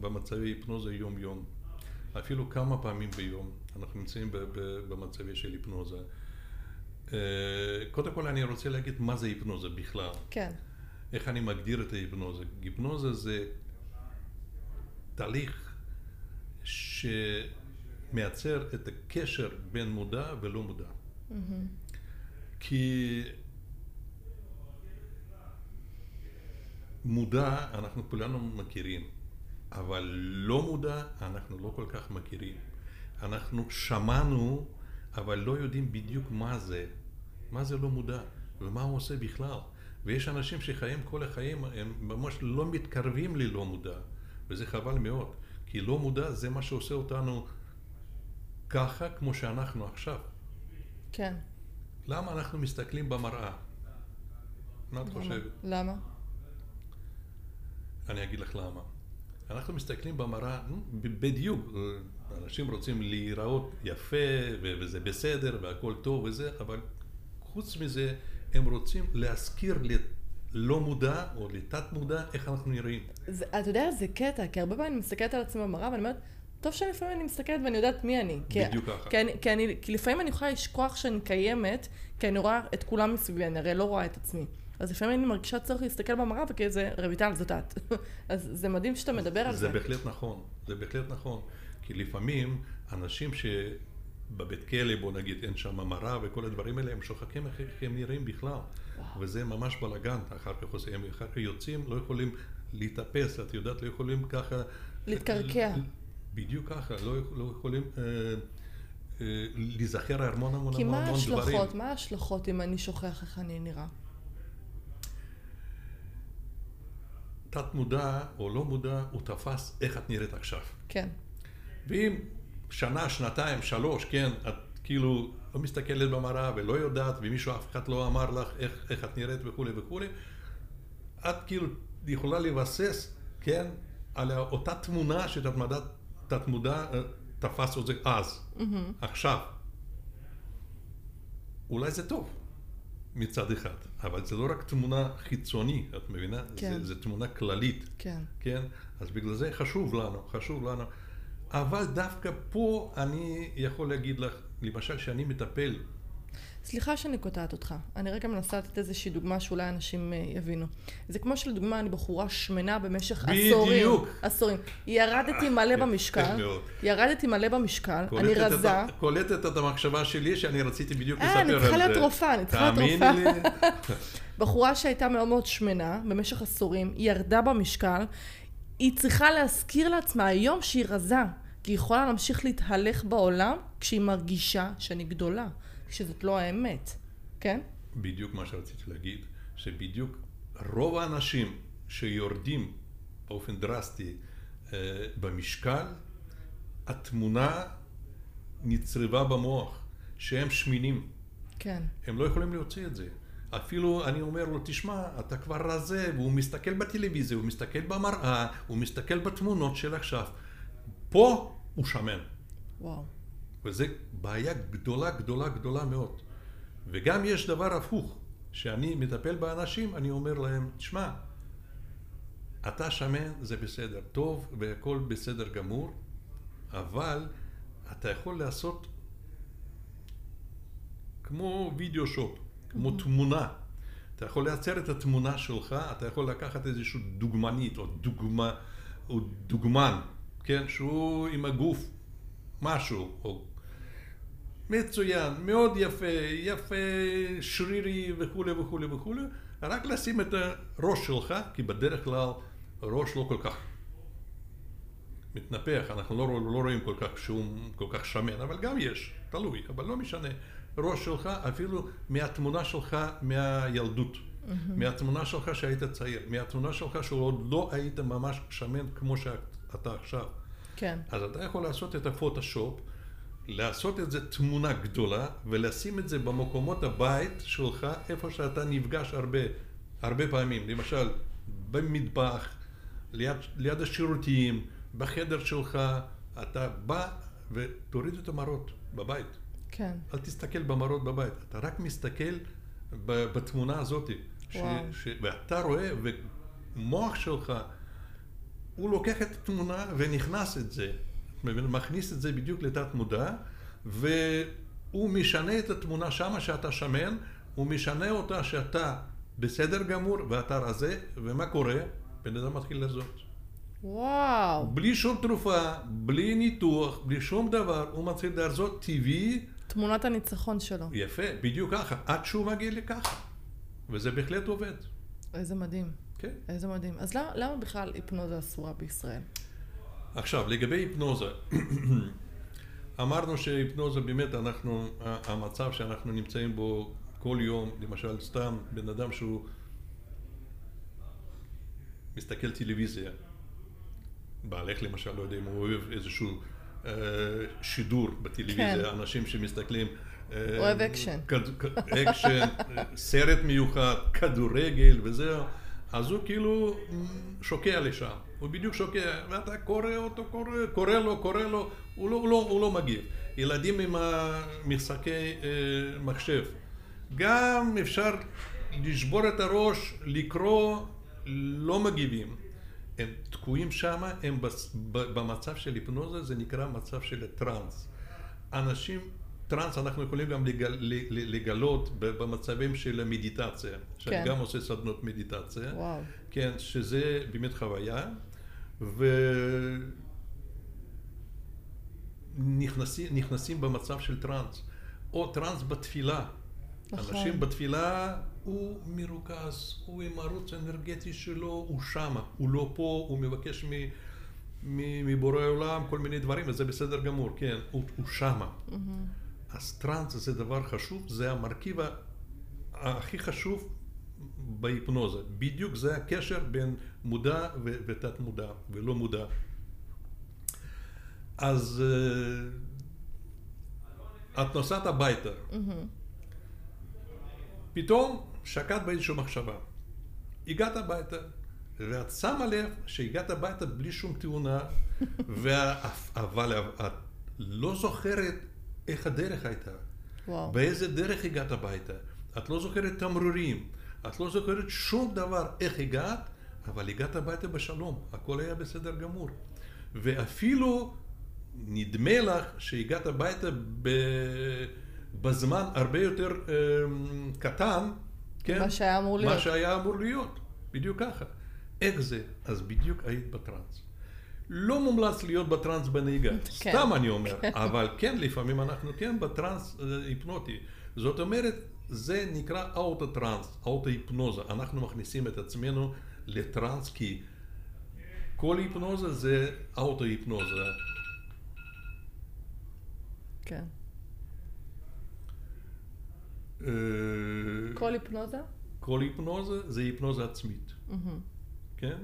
[SPEAKER 1] במצבי היפנוזה יום-יום. אפילו כמה פעמים ביום אנחנו נמצאים במצבי של היפנוזה. אה, קודם כל אני רוצה להגיד מה זה היפנוזה בכלל.
[SPEAKER 2] כן,
[SPEAKER 1] איך אני מגדיר את ההיפנוזה? היפנוזה זה תהליך שמייצר את הקשר בין מודע ולא מודע. כי מודע אנחנו כולנו מכירים, אבל לא מודע אנחנו לא כל כך מכירים. אנחנו שמענו, אבל לא יודעים בדיוק מה זה. מה זה לא מודע, ומה הוא עושה בכלל. ויש אנשים שחיים כל החיים, הם ממש לא מתקרבים ללא מודע, וזה חבל מאוד. כי לא מודע זה מה שעושה אותנו ככה כמו שאנחנו עכשיו.
[SPEAKER 2] כן.
[SPEAKER 1] למה אנחנו מסתכלים במראה? מה את? חושבת?
[SPEAKER 2] למה?
[SPEAKER 1] אני אגיד לך למה. אנחנו מסתכלים במראה, בדיוק, אנשים רוצים להיראות יפה וזה בסדר והכל טוב וזה, אבל חוץ מזה הם רוצים להזכיר ללא מודע או לתת מודע איך אנחנו נראים.
[SPEAKER 2] זה, אתה יודע, זה קטע, כי הרבה פעמים אני מסתכלת על עצמי במראה ואני אומרת, טוב שלפעמים אני מסתכלת ואני יודעת מי אני. כי,
[SPEAKER 1] בדיוק ככה.
[SPEAKER 2] כי, אני, כי, אני, כי לפעמים אני יכולה לשכוח שאני קיימת, כי אני רואה את כולם מסביבי, אני הרי לא רואה את עצמי. אז לפעמים אני מרגישה צורך להסתכל במראה וכזה, רויטל, זאת את. אז זה מדהים שאתה מדבר על
[SPEAKER 1] זה
[SPEAKER 2] זה.
[SPEAKER 1] בהחלט נכון, זה בהחלט נכון. כי לפעמים אנשים שבבית כלא, בוא נגיד, אין שם מראה וכל הדברים האלה, הם שוכחים איך הם נראים בכלל. וזה ממש בלאגן, אחר כך עושים, אחר כך יוצאים, לא יכולים להתאפס, את יודעת, לא יכולים ככה...
[SPEAKER 2] להתקרקע.
[SPEAKER 1] בדיוק ככה, לא, לא יכולים אה, אה, להיזכר המון המון
[SPEAKER 2] כי
[SPEAKER 1] המון
[SPEAKER 2] מה
[SPEAKER 1] המון דברים.
[SPEAKER 2] ההשלכות? מה ההשלכות אם אני שוכח איך אני נראה?
[SPEAKER 1] תת מודע או לא מודע, הוא תפס איך את נראית עכשיו.
[SPEAKER 2] כן.
[SPEAKER 1] ואם שנה, שנתיים, שלוש, כן, את כאילו לא מסתכלת במראה ולא יודעת, ומישהו, אף אחד לא אמר לך איך, איך את נראית וכולי וכולי, את כאילו יכולה לבסס, כן, על אותה תמונה שתת תת מודע אה, תפס את זה אז, עכשיו. אולי זה טוב מצד אחד, אבל זה לא רק תמונה חיצוני, את מבינה?
[SPEAKER 2] כן.
[SPEAKER 1] זה, זה תמונה כללית.
[SPEAKER 2] כן.
[SPEAKER 1] כן? אז בגלל זה חשוב לנו, חשוב לנו. אבל דווקא פה אני יכול להגיד לך, למשל שאני מטפל,
[SPEAKER 2] סליחה שאני קוטעת אותך. אני רגע מנסה לתת איזושהי דוגמה שאולי אנשים אה, יבינו. זה כמו שלדוגמה אני בחורה שמנה במשך
[SPEAKER 1] בדיוק.
[SPEAKER 2] עשורים. עשורים. ירדתי מלא במשקל. ירדתי מלא במשקל. אני רזה.
[SPEAKER 1] קולטת את המחשבה שלי שאני רציתי בדיוק לספר
[SPEAKER 2] אה,
[SPEAKER 1] על זה.
[SPEAKER 2] אני צריכה להיות רופאה, אני צריכה להיות
[SPEAKER 1] תאמיני
[SPEAKER 2] רופאה.
[SPEAKER 1] לי,
[SPEAKER 2] בחורה שהייתה מאוד מאוד שמנה במשך עשורים, ירדה במשקל, היא צריכה להזכיר לעצמה היום שהיא רזה, היא יכולה להמשיך להתהלך בעולם כשהיא מרגישה שאני גדולה, שזאת לא האמת, כן?
[SPEAKER 1] בדיוק מה שרציתי להגיד, שבדיוק רוב האנשים שיורדים באופן דרסטי אה, במשקל, התמונה נצרבה במוח, שהם שמינים.
[SPEAKER 2] כן.
[SPEAKER 1] הם לא יכולים להוציא את זה. אפילו אני אומר לו, תשמע, אתה כבר רזה, והוא מסתכל בטלוויזיה, הוא מסתכל במראה, הוא מסתכל בתמונות של עכשיו. פה הוא שמן.
[SPEAKER 2] וואו.
[SPEAKER 1] וזו בעיה גדולה, גדולה, גדולה מאוד. וגם יש דבר הפוך, שאני מטפל באנשים, אני אומר להם, תשמע, אתה שמן, זה בסדר, טוב, והכל בסדר גמור, אבל אתה יכול לעשות כמו וידאו שופ, כמו תמונה. אתה יכול לייצר את התמונה שלך, אתה יכול לקחת איזושהי דוגמנית או דוגמה, או דוגמן, כן, שהוא עם הגוף משהו, או מצוין, מאוד יפה, יפה, שרירי וכולי וכולי וכולי, רק לשים את הראש שלך, כי בדרך כלל הראש לא כל כך מתנפח, אנחנו לא, לא רואים כל כך שהוא כל כך שמן, אבל גם יש, תלוי, אבל לא משנה. ראש שלך, אפילו מהתמונה שלך מהילדות, mm-hmm. מהתמונה שלך שהיית צעיר, מהתמונה שלך שעוד לא היית ממש שמן כמו שאתה עכשיו.
[SPEAKER 2] כן.
[SPEAKER 1] אז אתה יכול לעשות את הפוטושופ, לעשות את זה תמונה גדולה, ולשים את זה במקומות הבית שלך, איפה שאתה נפגש הרבה, הרבה פעמים. למשל, במטבח, ליד, ליד השירותים, בחדר שלך, אתה בא ותוריד את המראות בבית.
[SPEAKER 2] כן.
[SPEAKER 1] אל תסתכל במראות בבית, אתה רק מסתכל בתמונה הזאת. ש, ש, ואתה רואה, ומוח שלך, הוא לוקח את התמונה ונכנס את זה, מכניס את זה בדיוק לתת מודע, והוא משנה את התמונה שמה שאתה שמן, הוא משנה אותה שאתה בסדר גמור ואתה רזה, ומה קורה? בן אדם מתחיל לזאת.
[SPEAKER 2] וואו.
[SPEAKER 1] בלי שום תרופה, בלי ניתוח, בלי שום דבר, הוא מתחיל להרזות טבעי.
[SPEAKER 2] תמונת הניצחון שלו.
[SPEAKER 1] יפה, בדיוק ככה, עד שהוא מגיע לככה. וזה בהחלט עובד.
[SPEAKER 2] איזה מדהים.
[SPEAKER 1] כן.
[SPEAKER 2] איזה מדהים. אז למה, למה בכלל היפנוזה אסורה בישראל?
[SPEAKER 1] עכשיו, לגבי היפנוזה, אמרנו שהיפנוזה באמת, אנחנו, המצב שאנחנו נמצאים בו כל יום, למשל סתם בן אדם שהוא מסתכל טלוויזיה, בעלך למשל, לא יודע אם הוא אוהב איזשהו אה, שידור בטלוויזיה, כן. אנשים שמסתכלים...
[SPEAKER 2] אה, אוהב אקשן.
[SPEAKER 1] אקשן, סרט מיוחד, כדורגל וזהו, אז הוא כאילו שוקע לשם, הוא בדיוק שוקע, ואתה קורא אותו, קורא, קורא לו, קורא לו, הוא לא, הוא לא, הוא לא מגיב. ילדים עם משחקי אה, מחשב, גם אפשר לשבור את הראש, לקרוא, לא מגיבים. הם תקועים שם, הם במצב של היפנוזה, זה נקרא מצב של טראנס. אנשים, טראנס אנחנו יכולים גם לגל, לגלות במצבים של מדיטציה, שאני כן. גם עושה סדנות מדיטציה,
[SPEAKER 2] וואו.
[SPEAKER 1] כן, שזה באמת חוויה, ונכנסים במצב של טראנס, או טראנס בתפילה. נכון. אנשים בתפילה הוא מרוכז, הוא עם הערוץ האנרגטי שלו, הוא שמה, הוא לא פה, הוא מבקש מ, מ, מבורא עולם כל מיני דברים, וזה בסדר גמור, כן, הוא, הוא שמה. Mm-hmm. אז טראנס זה דבר חשוב, זה המרכיב הכי חשוב בהיפנוזה. בדיוק זה הקשר בין מודע ותת מודע, ולא מודע. אז אה, את נוסעת הביתה. Mm-hmm. פתאום שקעת באיזושהי מחשבה. הגעת הביתה, ואת שמה לב שהגעת הביתה בלי שום תאונה, וה... אבל את לא זוכרת איך הדרך הייתה. וואו. באיזה דרך הגעת הביתה. את לא זוכרת תמרורים, את לא זוכרת שום דבר איך הגעת, אבל הגעת הביתה בשלום, הכל היה בסדר גמור. ואפילו נדמה לך שהגעת הביתה ב... בזמן הרבה יותר אה, קטן,
[SPEAKER 2] כן? מה שהיה אמור להיות.
[SPEAKER 1] מה שהיה אמור להיות, בדיוק ככה. איך זה? אז בדיוק היית בטראנס. לא מומלץ להיות בטראנס בנהיגה, כן. סתם אני אומר, כן. אבל כן, לפעמים אנחנו כן בטראנס אה, היפנוטי. זאת אומרת, זה נקרא אוטו-טראנס, אוטו-היפנוזה. אנחנו מכניסים את עצמנו לטראנס כי כל היפנוזה זה אוטו-היפנוזה.
[SPEAKER 2] כן. כל היפנוזה?
[SPEAKER 1] כל היפנוזה זה היפנוזה עצמית, כן?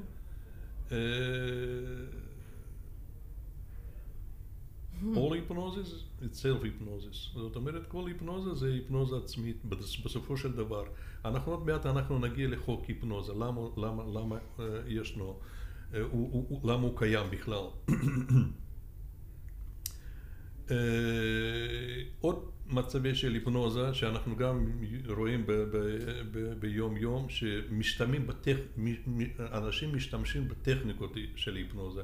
[SPEAKER 1] All hypnosis is self hypnosis. זאת אומרת, כל היפנוזה זה היפנוזה עצמית בסופו של דבר. אנחנו עוד מעט אנחנו נגיע לחוק היפנוזה, למה, למה, למה uh, ישנו, uh, הוא, הוא, למה הוא קיים בכלל. uh, עוד מצבי של היפנוזה, שאנחנו גם רואים ביום יום, שמשתמשים בטכ... משתמשים בטכניקות של היפנוזה.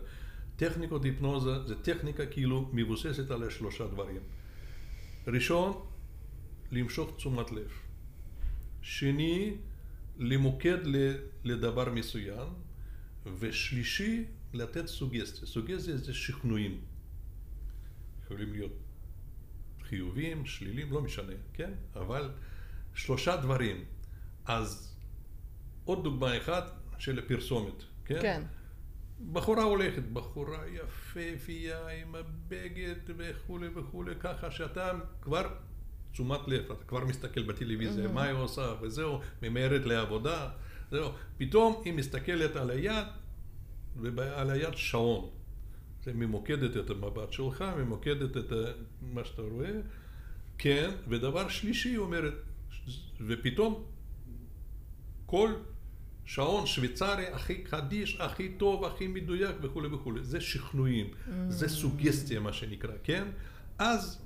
[SPEAKER 1] טכניקות היפנוזה זה טכניקה כאילו מבוססת על שלושה דברים. ראשון, למשוך תשומת לב. שני, למוקד לדבר מסוים. ושלישי, לתת סוגסטיה. סוגסטיה זה שכנועים. יכולים להיות חיוביים, שליליים, לא משנה, כן? אבל שלושה דברים. אז עוד דוגמה אחת של הפרסומת, כן?
[SPEAKER 2] כן.
[SPEAKER 1] בחורה הולכת, בחורה יפהפייה עם הבגד וכולי וכולי, ככה שאתה כבר תשומת לב, אתה כבר מסתכל בטלוויזיה, מה היא עושה, וזהו, ממהרת לעבודה, זהו. פתאום היא מסתכלת על היד, ועל היד שעון. זה ממוקדת את המבט שלך, ממוקדת את מה שאתה רואה, כן, ודבר שלישי, היא אומרת, ופתאום כל שעון שוויצרי הכי חדיש, הכי טוב, הכי מדויק וכולי וכולי. זה שכנועים, mm. זה סוגסטיה מה שנקרא, כן? אז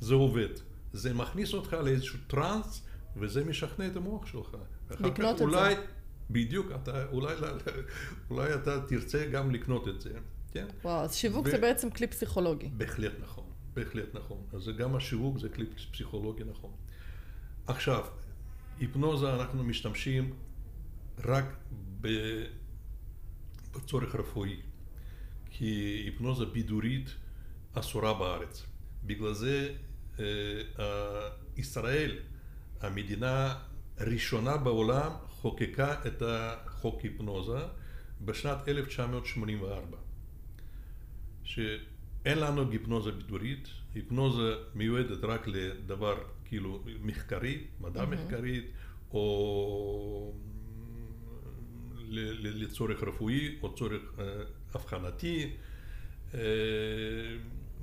[SPEAKER 1] זה עובד. זה מכניס אותך לאיזשהו טראנס, וזה משכנע את המוח שלך.
[SPEAKER 2] לקנות את
[SPEAKER 1] אולי, זה. בדיוק, אתה, אולי, אולי אתה תרצה גם לקנות את זה, כן?
[SPEAKER 2] וואו, אז שיווק ו... זה בעצם כלי פסיכולוגי.
[SPEAKER 1] בהחלט נכון, בהחלט נכון. אז גם השיווק זה כלי פסיכולוגי נכון. עכשיו, היפנוזה אנחנו משתמשים רק בצורך רפואי, כי היפנוזה בידורית אסורה בארץ. בגלל זה אה, ישראל, המדינה הראשונה בעולם, חוקקה את החוק היפנוזה בשנת 1984. שאין לנו היפנוזה בידורית, היפנוזה מיועדת רק לדבר כאילו מחקרי, מדע mm-hmm. מחקרית, או לצורך רפואי או צורך אה, אבחנתי. אה,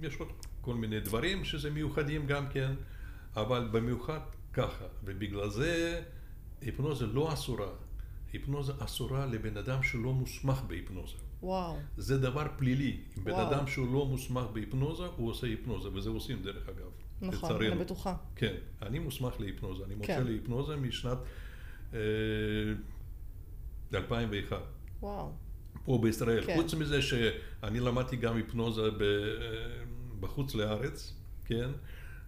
[SPEAKER 1] יש עוד כל מיני דברים שזה מיוחדים גם כן, אבל במיוחד ככה, ובגלל זה היפנוזה לא אסורה. היפנוזה אסורה לבן אדם שלא מוסמך בהיפנוזה.
[SPEAKER 2] וואו.
[SPEAKER 1] זה דבר פלילי. אם בן אדם שהוא לא מוסמך בהיפנוזה, הוא עושה היפנוזה, וזה עושים דרך אגב.
[SPEAKER 2] נכון, לצערנו. אני בטוחה.
[SPEAKER 1] כן, אני מוסמך להיפנוזה, אני מוצא כן. להיפנוזה משנת אה, 2001.
[SPEAKER 2] וואו.
[SPEAKER 1] פה בישראל. כן. חוץ מזה שאני למדתי גם היפנוזה בחוץ לארץ, כן?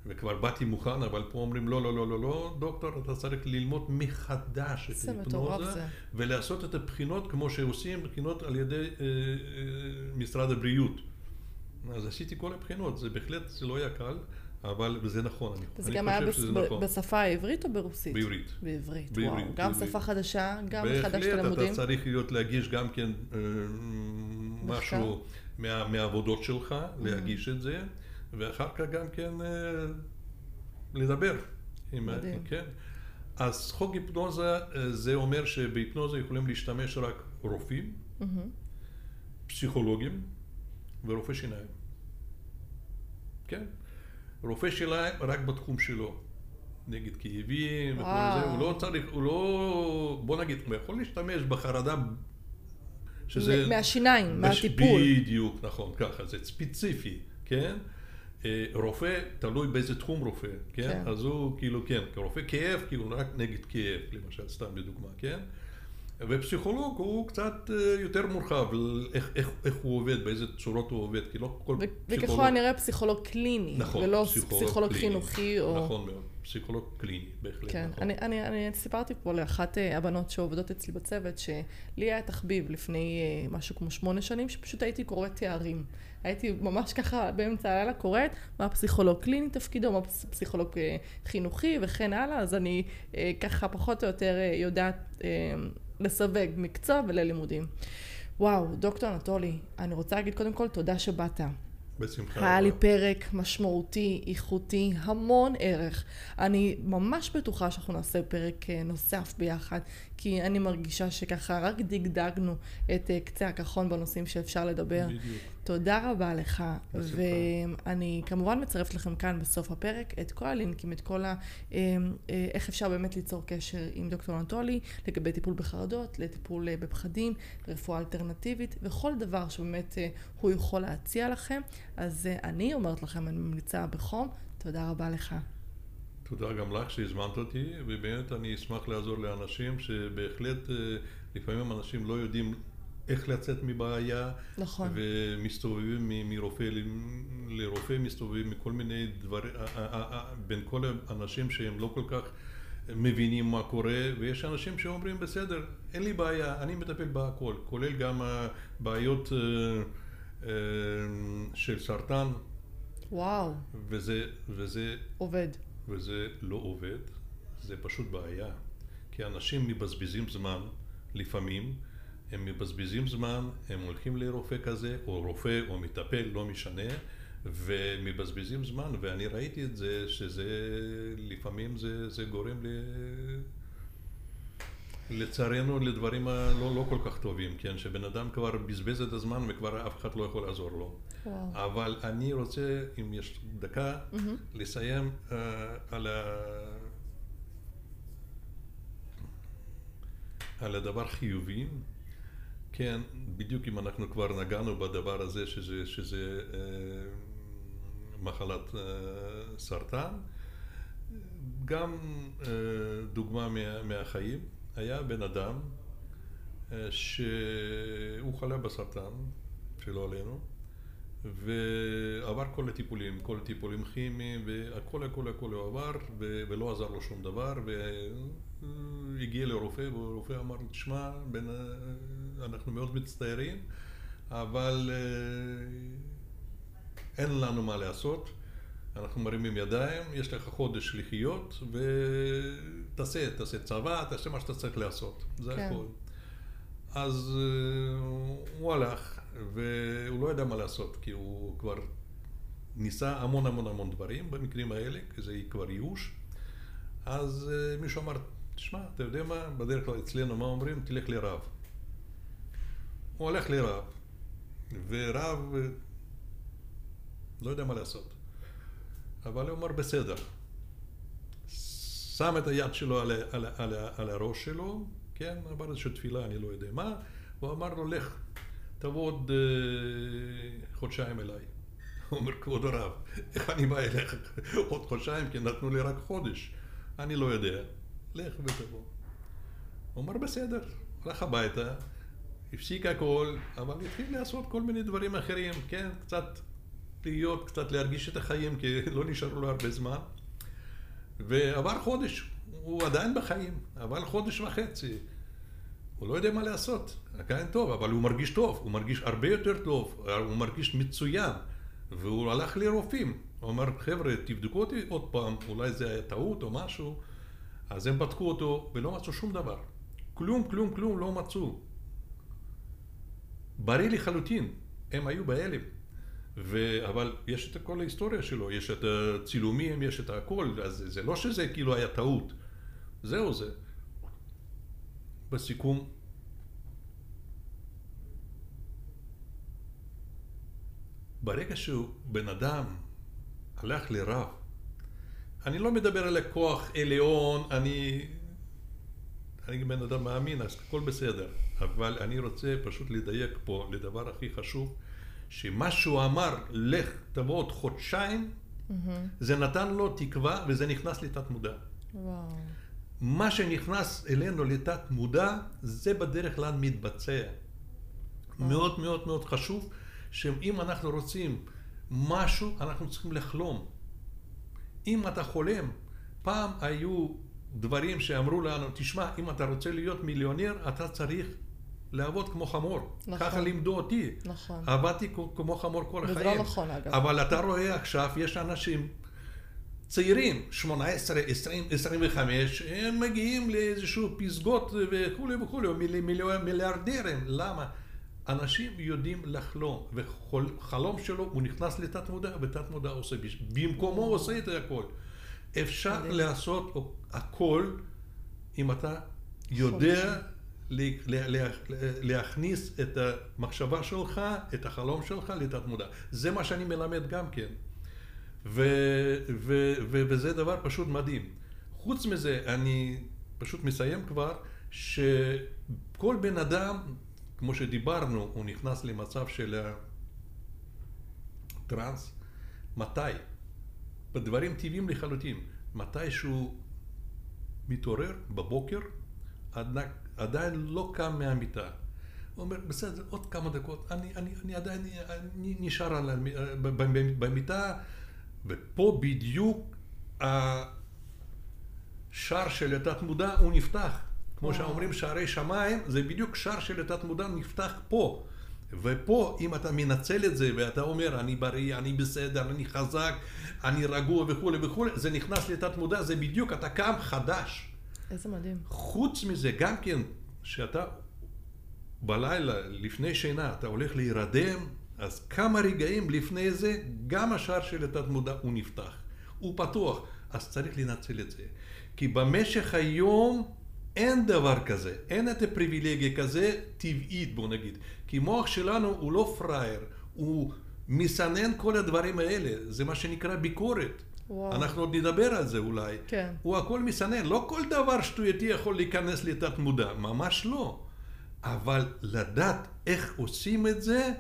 [SPEAKER 1] וכבר באתי מוכן, אבל פה אומרים לא, לא, לא, לא, לא, דוקטור, אתה צריך ללמוד מחדש את ההיפנוזה, ולעשות את הבחינות כמו שעושים בחינות על ידי אה, אה, משרד הבריאות. אז עשיתי כל הבחינות, זה בהחלט, זה לא היה קל. אבל זה נכון, אני,
[SPEAKER 2] זה גם היה בס... נכון. בשפה העברית או ברוסית?
[SPEAKER 1] בעברית.
[SPEAKER 2] בעברית, בעברית וואו. גם בעברית. שפה חדשה, גם מחדש
[SPEAKER 1] את הלימודים. בהחלט, אתה צריך להיות להגיש גם כן אה, משהו מה, מהעבודות שלך, mm-hmm. להגיש את זה, ואחר כך גם כן אה, לדבר. מדהים. עם, כן. אז חוק היפנוזה, אה, זה אומר שבהיפנוזה יכולים להשתמש רק רופאים, mm-hmm. פסיכולוגים ורופאי שיניים. כן? רופא שלהם רק בתחום שלו. נגד כאבים וכל זה, הוא לא צריך, הוא לא, בוא נגיד, הוא יכול להשתמש בחרדה
[SPEAKER 2] שזה... מהשיניים, בש... מהטיפול.
[SPEAKER 1] בדיוק, נכון, ככה, זה ספציפי, כן? אה, רופא, תלוי באיזה תחום רופא, כן? כן? אז הוא כאילו, כן, כרופא כאב, כאילו רק נגד כאב, למשל, סתם בדוגמה, כן? ופסיכולוג הוא קצת אה, יותר מורחב, איך, איך, איך הוא עובד, באיזה צורות הוא עובד, כי לא כל ו-
[SPEAKER 2] פסיכולוג... וככל הנראה פסיכולוג קליני, נכון, ולא פסיכולוג, פסיכולוג קליני, חינוכי או...
[SPEAKER 1] נכון מאוד, פסיכולוג קליני, בהחלט,
[SPEAKER 2] כן,
[SPEAKER 1] נכון.
[SPEAKER 2] אני, אני, אני סיפרתי פה לאחת אה, הבנות שעובדות אצלי בצוות, שלי היה תחביב לפני אה, משהו כמו שמונה שנים, שפשוט הייתי קוראת תארים. הייתי ממש ככה באמצע הלילה קוראת מה פסיכולוג קליני תפקידו, מה פסיכולוג חינוכי וכן הלאה, אז אני ככה פחות או יותר יודעת לסווג מקצוע וללימודים. וואו, דוקטור אנטולי, אני רוצה להגיד קודם כל תודה שבאת.
[SPEAKER 1] בשמחה.
[SPEAKER 2] היה לי פרק משמעותי, איכותי, המון ערך. אני ממש בטוחה שאנחנו נעשה פרק אה, נוסף ביחד, כי אני מרגישה שככה רק דגדגנו את אה, קצה הקרחון בנושאים שאפשר לדבר. בדיוק. תודה רבה לך. ואני כמובן מצרפת לכם כאן בסוף הפרק את כל הלינקים, את כל ה... אה, איך אפשר באמת ליצור קשר עם דוקטור אנטולי לגבי טיפול בחרדות, לטיפול בפחדים, רפואה אלטרנטיבית, וכל דבר שבאמת הוא יכול להציע לכם. אז אני אומרת לכם, אני ממליצה בחום, תודה רבה לך.
[SPEAKER 1] תודה גם לך שהזמנת אותי, ובאמת אני אשמח לעזור לאנשים שבהחלט אה, לפעמים אנשים לא יודעים איך לצאת מבעיה,
[SPEAKER 2] נכון.
[SPEAKER 1] ומסתובבים מרופא לרופא, מסתובבים מכל מיני דברים, בין כל האנשים שהם לא כל כך מבינים מה קורה, ויש אנשים שאומרים בסדר, אין לי בעיה, אני מטפל בהכל, כולל גם בעיות אה, אה, של סרטן.
[SPEAKER 2] וואו.
[SPEAKER 1] וזה, וזה...
[SPEAKER 2] עובד.
[SPEAKER 1] וזה לא עובד, זה פשוט בעיה. כי אנשים מבזבזים זמן, לפעמים, הם מבזבזים זמן, הם הולכים לרופא כזה, או רופא או מטפל, לא משנה, ומבזבזים זמן, ואני ראיתי את זה, שזה לפעמים זה, זה גורם ל... לצערנו לדברים הלא לא כל כך טובים, כן? שבן אדם כבר בזבז את הזמן וכבר אף אחד לא יכול לעזור לו. וואו. אבל אני רוצה, אם יש דקה, mm-hmm. לסיים uh, על, ה... על הדבר חיובי. כן, בדיוק אם אנחנו כבר נגענו בדבר הזה שזה, שזה uh, מחלת uh, סרטן, גם uh, דוגמה מה, מהחיים. היה בן אדם אה, שהוא חלה בסרטן, שלא עלינו, ועבר כל הטיפולים, כל הטיפולים כימיים, והכל הכל הכל הוא עבר, ולא עזר לו שום דבר, והגיע לרופא, והרופא אמר, תשמע, בין, אנחנו מאוד מצטערים, אבל אה, אין לנו מה לעשות. אנחנו מרימים ידיים, יש לך חודש לחיות, ותעשה, תעשה צבא, תעשה מה שאתה צריך לעשות, זה כן. הכל. אז הוא הלך, והוא לא ידע מה לעשות, כי הוא כבר ניסה המון המון המון דברים במקרים האלה, כי זה כבר ייאוש. אז uh, מישהו אמר, תשמע, אתה יודע מה, בדרך כלל אצלנו מה אומרים? תלך לרב. הוא הולך לרב, ורב לא יודע מה לעשות. אבל הוא אמר בסדר. שם את היד שלו על, על, על, על הראש שלו, כן, אמר איזושהי תפילה, אני לא יודע מה, הוא אמר לו, לך, תבוא עוד אה, חודשיים אליי. אומר, כבוד הרב, איך אני בא אליך עוד חודשיים, כי נתנו לי רק חודש. אני לא יודע, לך ותבוא. הוא אמר, בסדר, הלך הביתה, הפסיק הכל, אבל התחיל לעשות כל מיני דברים אחרים, כן, קצת להיות, קצת להרגיש את החיים, כי לא נשארו לו הרבה זמן. ועבר חודש, הוא עדיין בחיים, עבר חודש וחצי. הוא לא יודע מה לעשות, עדיין טוב, אבל הוא מרגיש טוב, הוא מרגיש הרבה יותר טוב, הוא מרגיש מצוין. והוא הלך לרופאים, הוא אמר, חבר'ה, תבדקו אותי עוד פעם, אולי זה היה טעות או משהו. אז הם בדקו אותו ולא מצאו שום דבר. כלום, כלום, כלום לא מצאו. בריא לחלוטין, הם היו בהלם. ו... אבל יש את כל ההיסטוריה שלו, יש את הצילומים, יש את הכל, אז זה לא שזה כאילו היה טעות, זהו זה. בסיכום, ברגע שהוא בן אדם הלך לרב, אני לא מדבר על הכוח עליון, אני, אני בן אדם מאמין, אז הכל בסדר, אבל אני רוצה פשוט לדייק פה לדבר הכי חשוב, שמה שהוא אמר, לך תבוא עוד חודשיים, mm-hmm. זה נתן לו תקווה וזה נכנס לתת מודע. וואו. מה שנכנס אלינו לתת מודע, זה בדרך כלל מתבצע. מאוד מאוד מאוד חשוב, שאם אנחנו רוצים משהו, אנחנו צריכים לחלום. אם אתה חולם, פעם היו דברים שאמרו לנו, תשמע, אם אתה רוצה להיות מיליונר, אתה צריך לעבוד כמו חמור. נכון. ככה לימדו אותי. נכון. עבדתי כמו חמור כל החיים. וזה
[SPEAKER 2] לא נכון אגב.
[SPEAKER 1] אבל אתה רואה עכשיו, יש אנשים צעירים, 18, 20, 25, הם מגיעים לאיזשהו פסגות וכולי וכולי, מיליארדרים. למה? אנשים יודעים לחלום, וחלום שלו הוא נכנס לתת מודע, ותת מודע עושה, במקומו הוא עושה את הכל. אפשר לעשות הכל אם אתה יודע להכניס את המחשבה שלך, את החלום שלך לתת מודע. זה מה שאני מלמד גם כן. ו, ו, ו, וזה דבר פשוט מדהים. חוץ מזה, אני פשוט מסיים כבר, שכל בן אדם, כמו שדיברנו, הוא נכנס למצב של טראנס, מתי? בדברים טבעיים לחלוטין. מתי שהוא מתעורר בבוקר, עדיין לא קם מהמיטה. הוא אומר, בסדר, עוד כמה דקות, אני, אני, אני עדיין אני נשאר על, במיטה, ופה בדיוק השער של התת מודע הוא נפתח. כמו שאומרים שערי שמיים, זה בדיוק שער של התת מודע נפתח פה. ופה, אם אתה מנצל את זה ואתה אומר, אני בריא, אני בסדר, אני חזק, אני רגוע וכולי וכולי, זה נכנס לתת מודע, זה בדיוק, אתה קם חדש.
[SPEAKER 2] איזה מדהים.
[SPEAKER 1] חוץ מזה, גם כן, שאתה בלילה, לפני שינה, אתה הולך להירדם, אז כמה רגעים לפני זה, גם השער של התת מודע הוא נפתח. הוא פתוח, אז צריך לנצל את זה. כי במשך היום אין דבר כזה, אין את הפריבילגיה כזה טבעית, בוא נגיד. כי מוח שלנו הוא לא פראייר, הוא מסנן כל הדברים האלה, זה מה שנקרא ביקורת. וואו. אנחנו עוד נדבר על זה אולי.
[SPEAKER 2] כן.
[SPEAKER 1] הוא הכל מסנן, לא כל דבר שטויותי יכול להיכנס לתת מודע, ממש לא. אבל לדעת איך עושים את זה,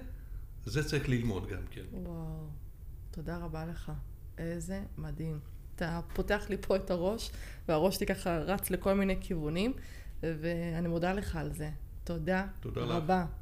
[SPEAKER 1] זה צריך ללמוד גם כן.
[SPEAKER 2] וואו, תודה רבה לך. איזה מדהים. אתה פותח לי פה את הראש, והראש שלי ככה רץ לכל מיני כיוונים, ואני מודה לך על זה. תודה,
[SPEAKER 1] תודה
[SPEAKER 2] רבה.
[SPEAKER 1] לך.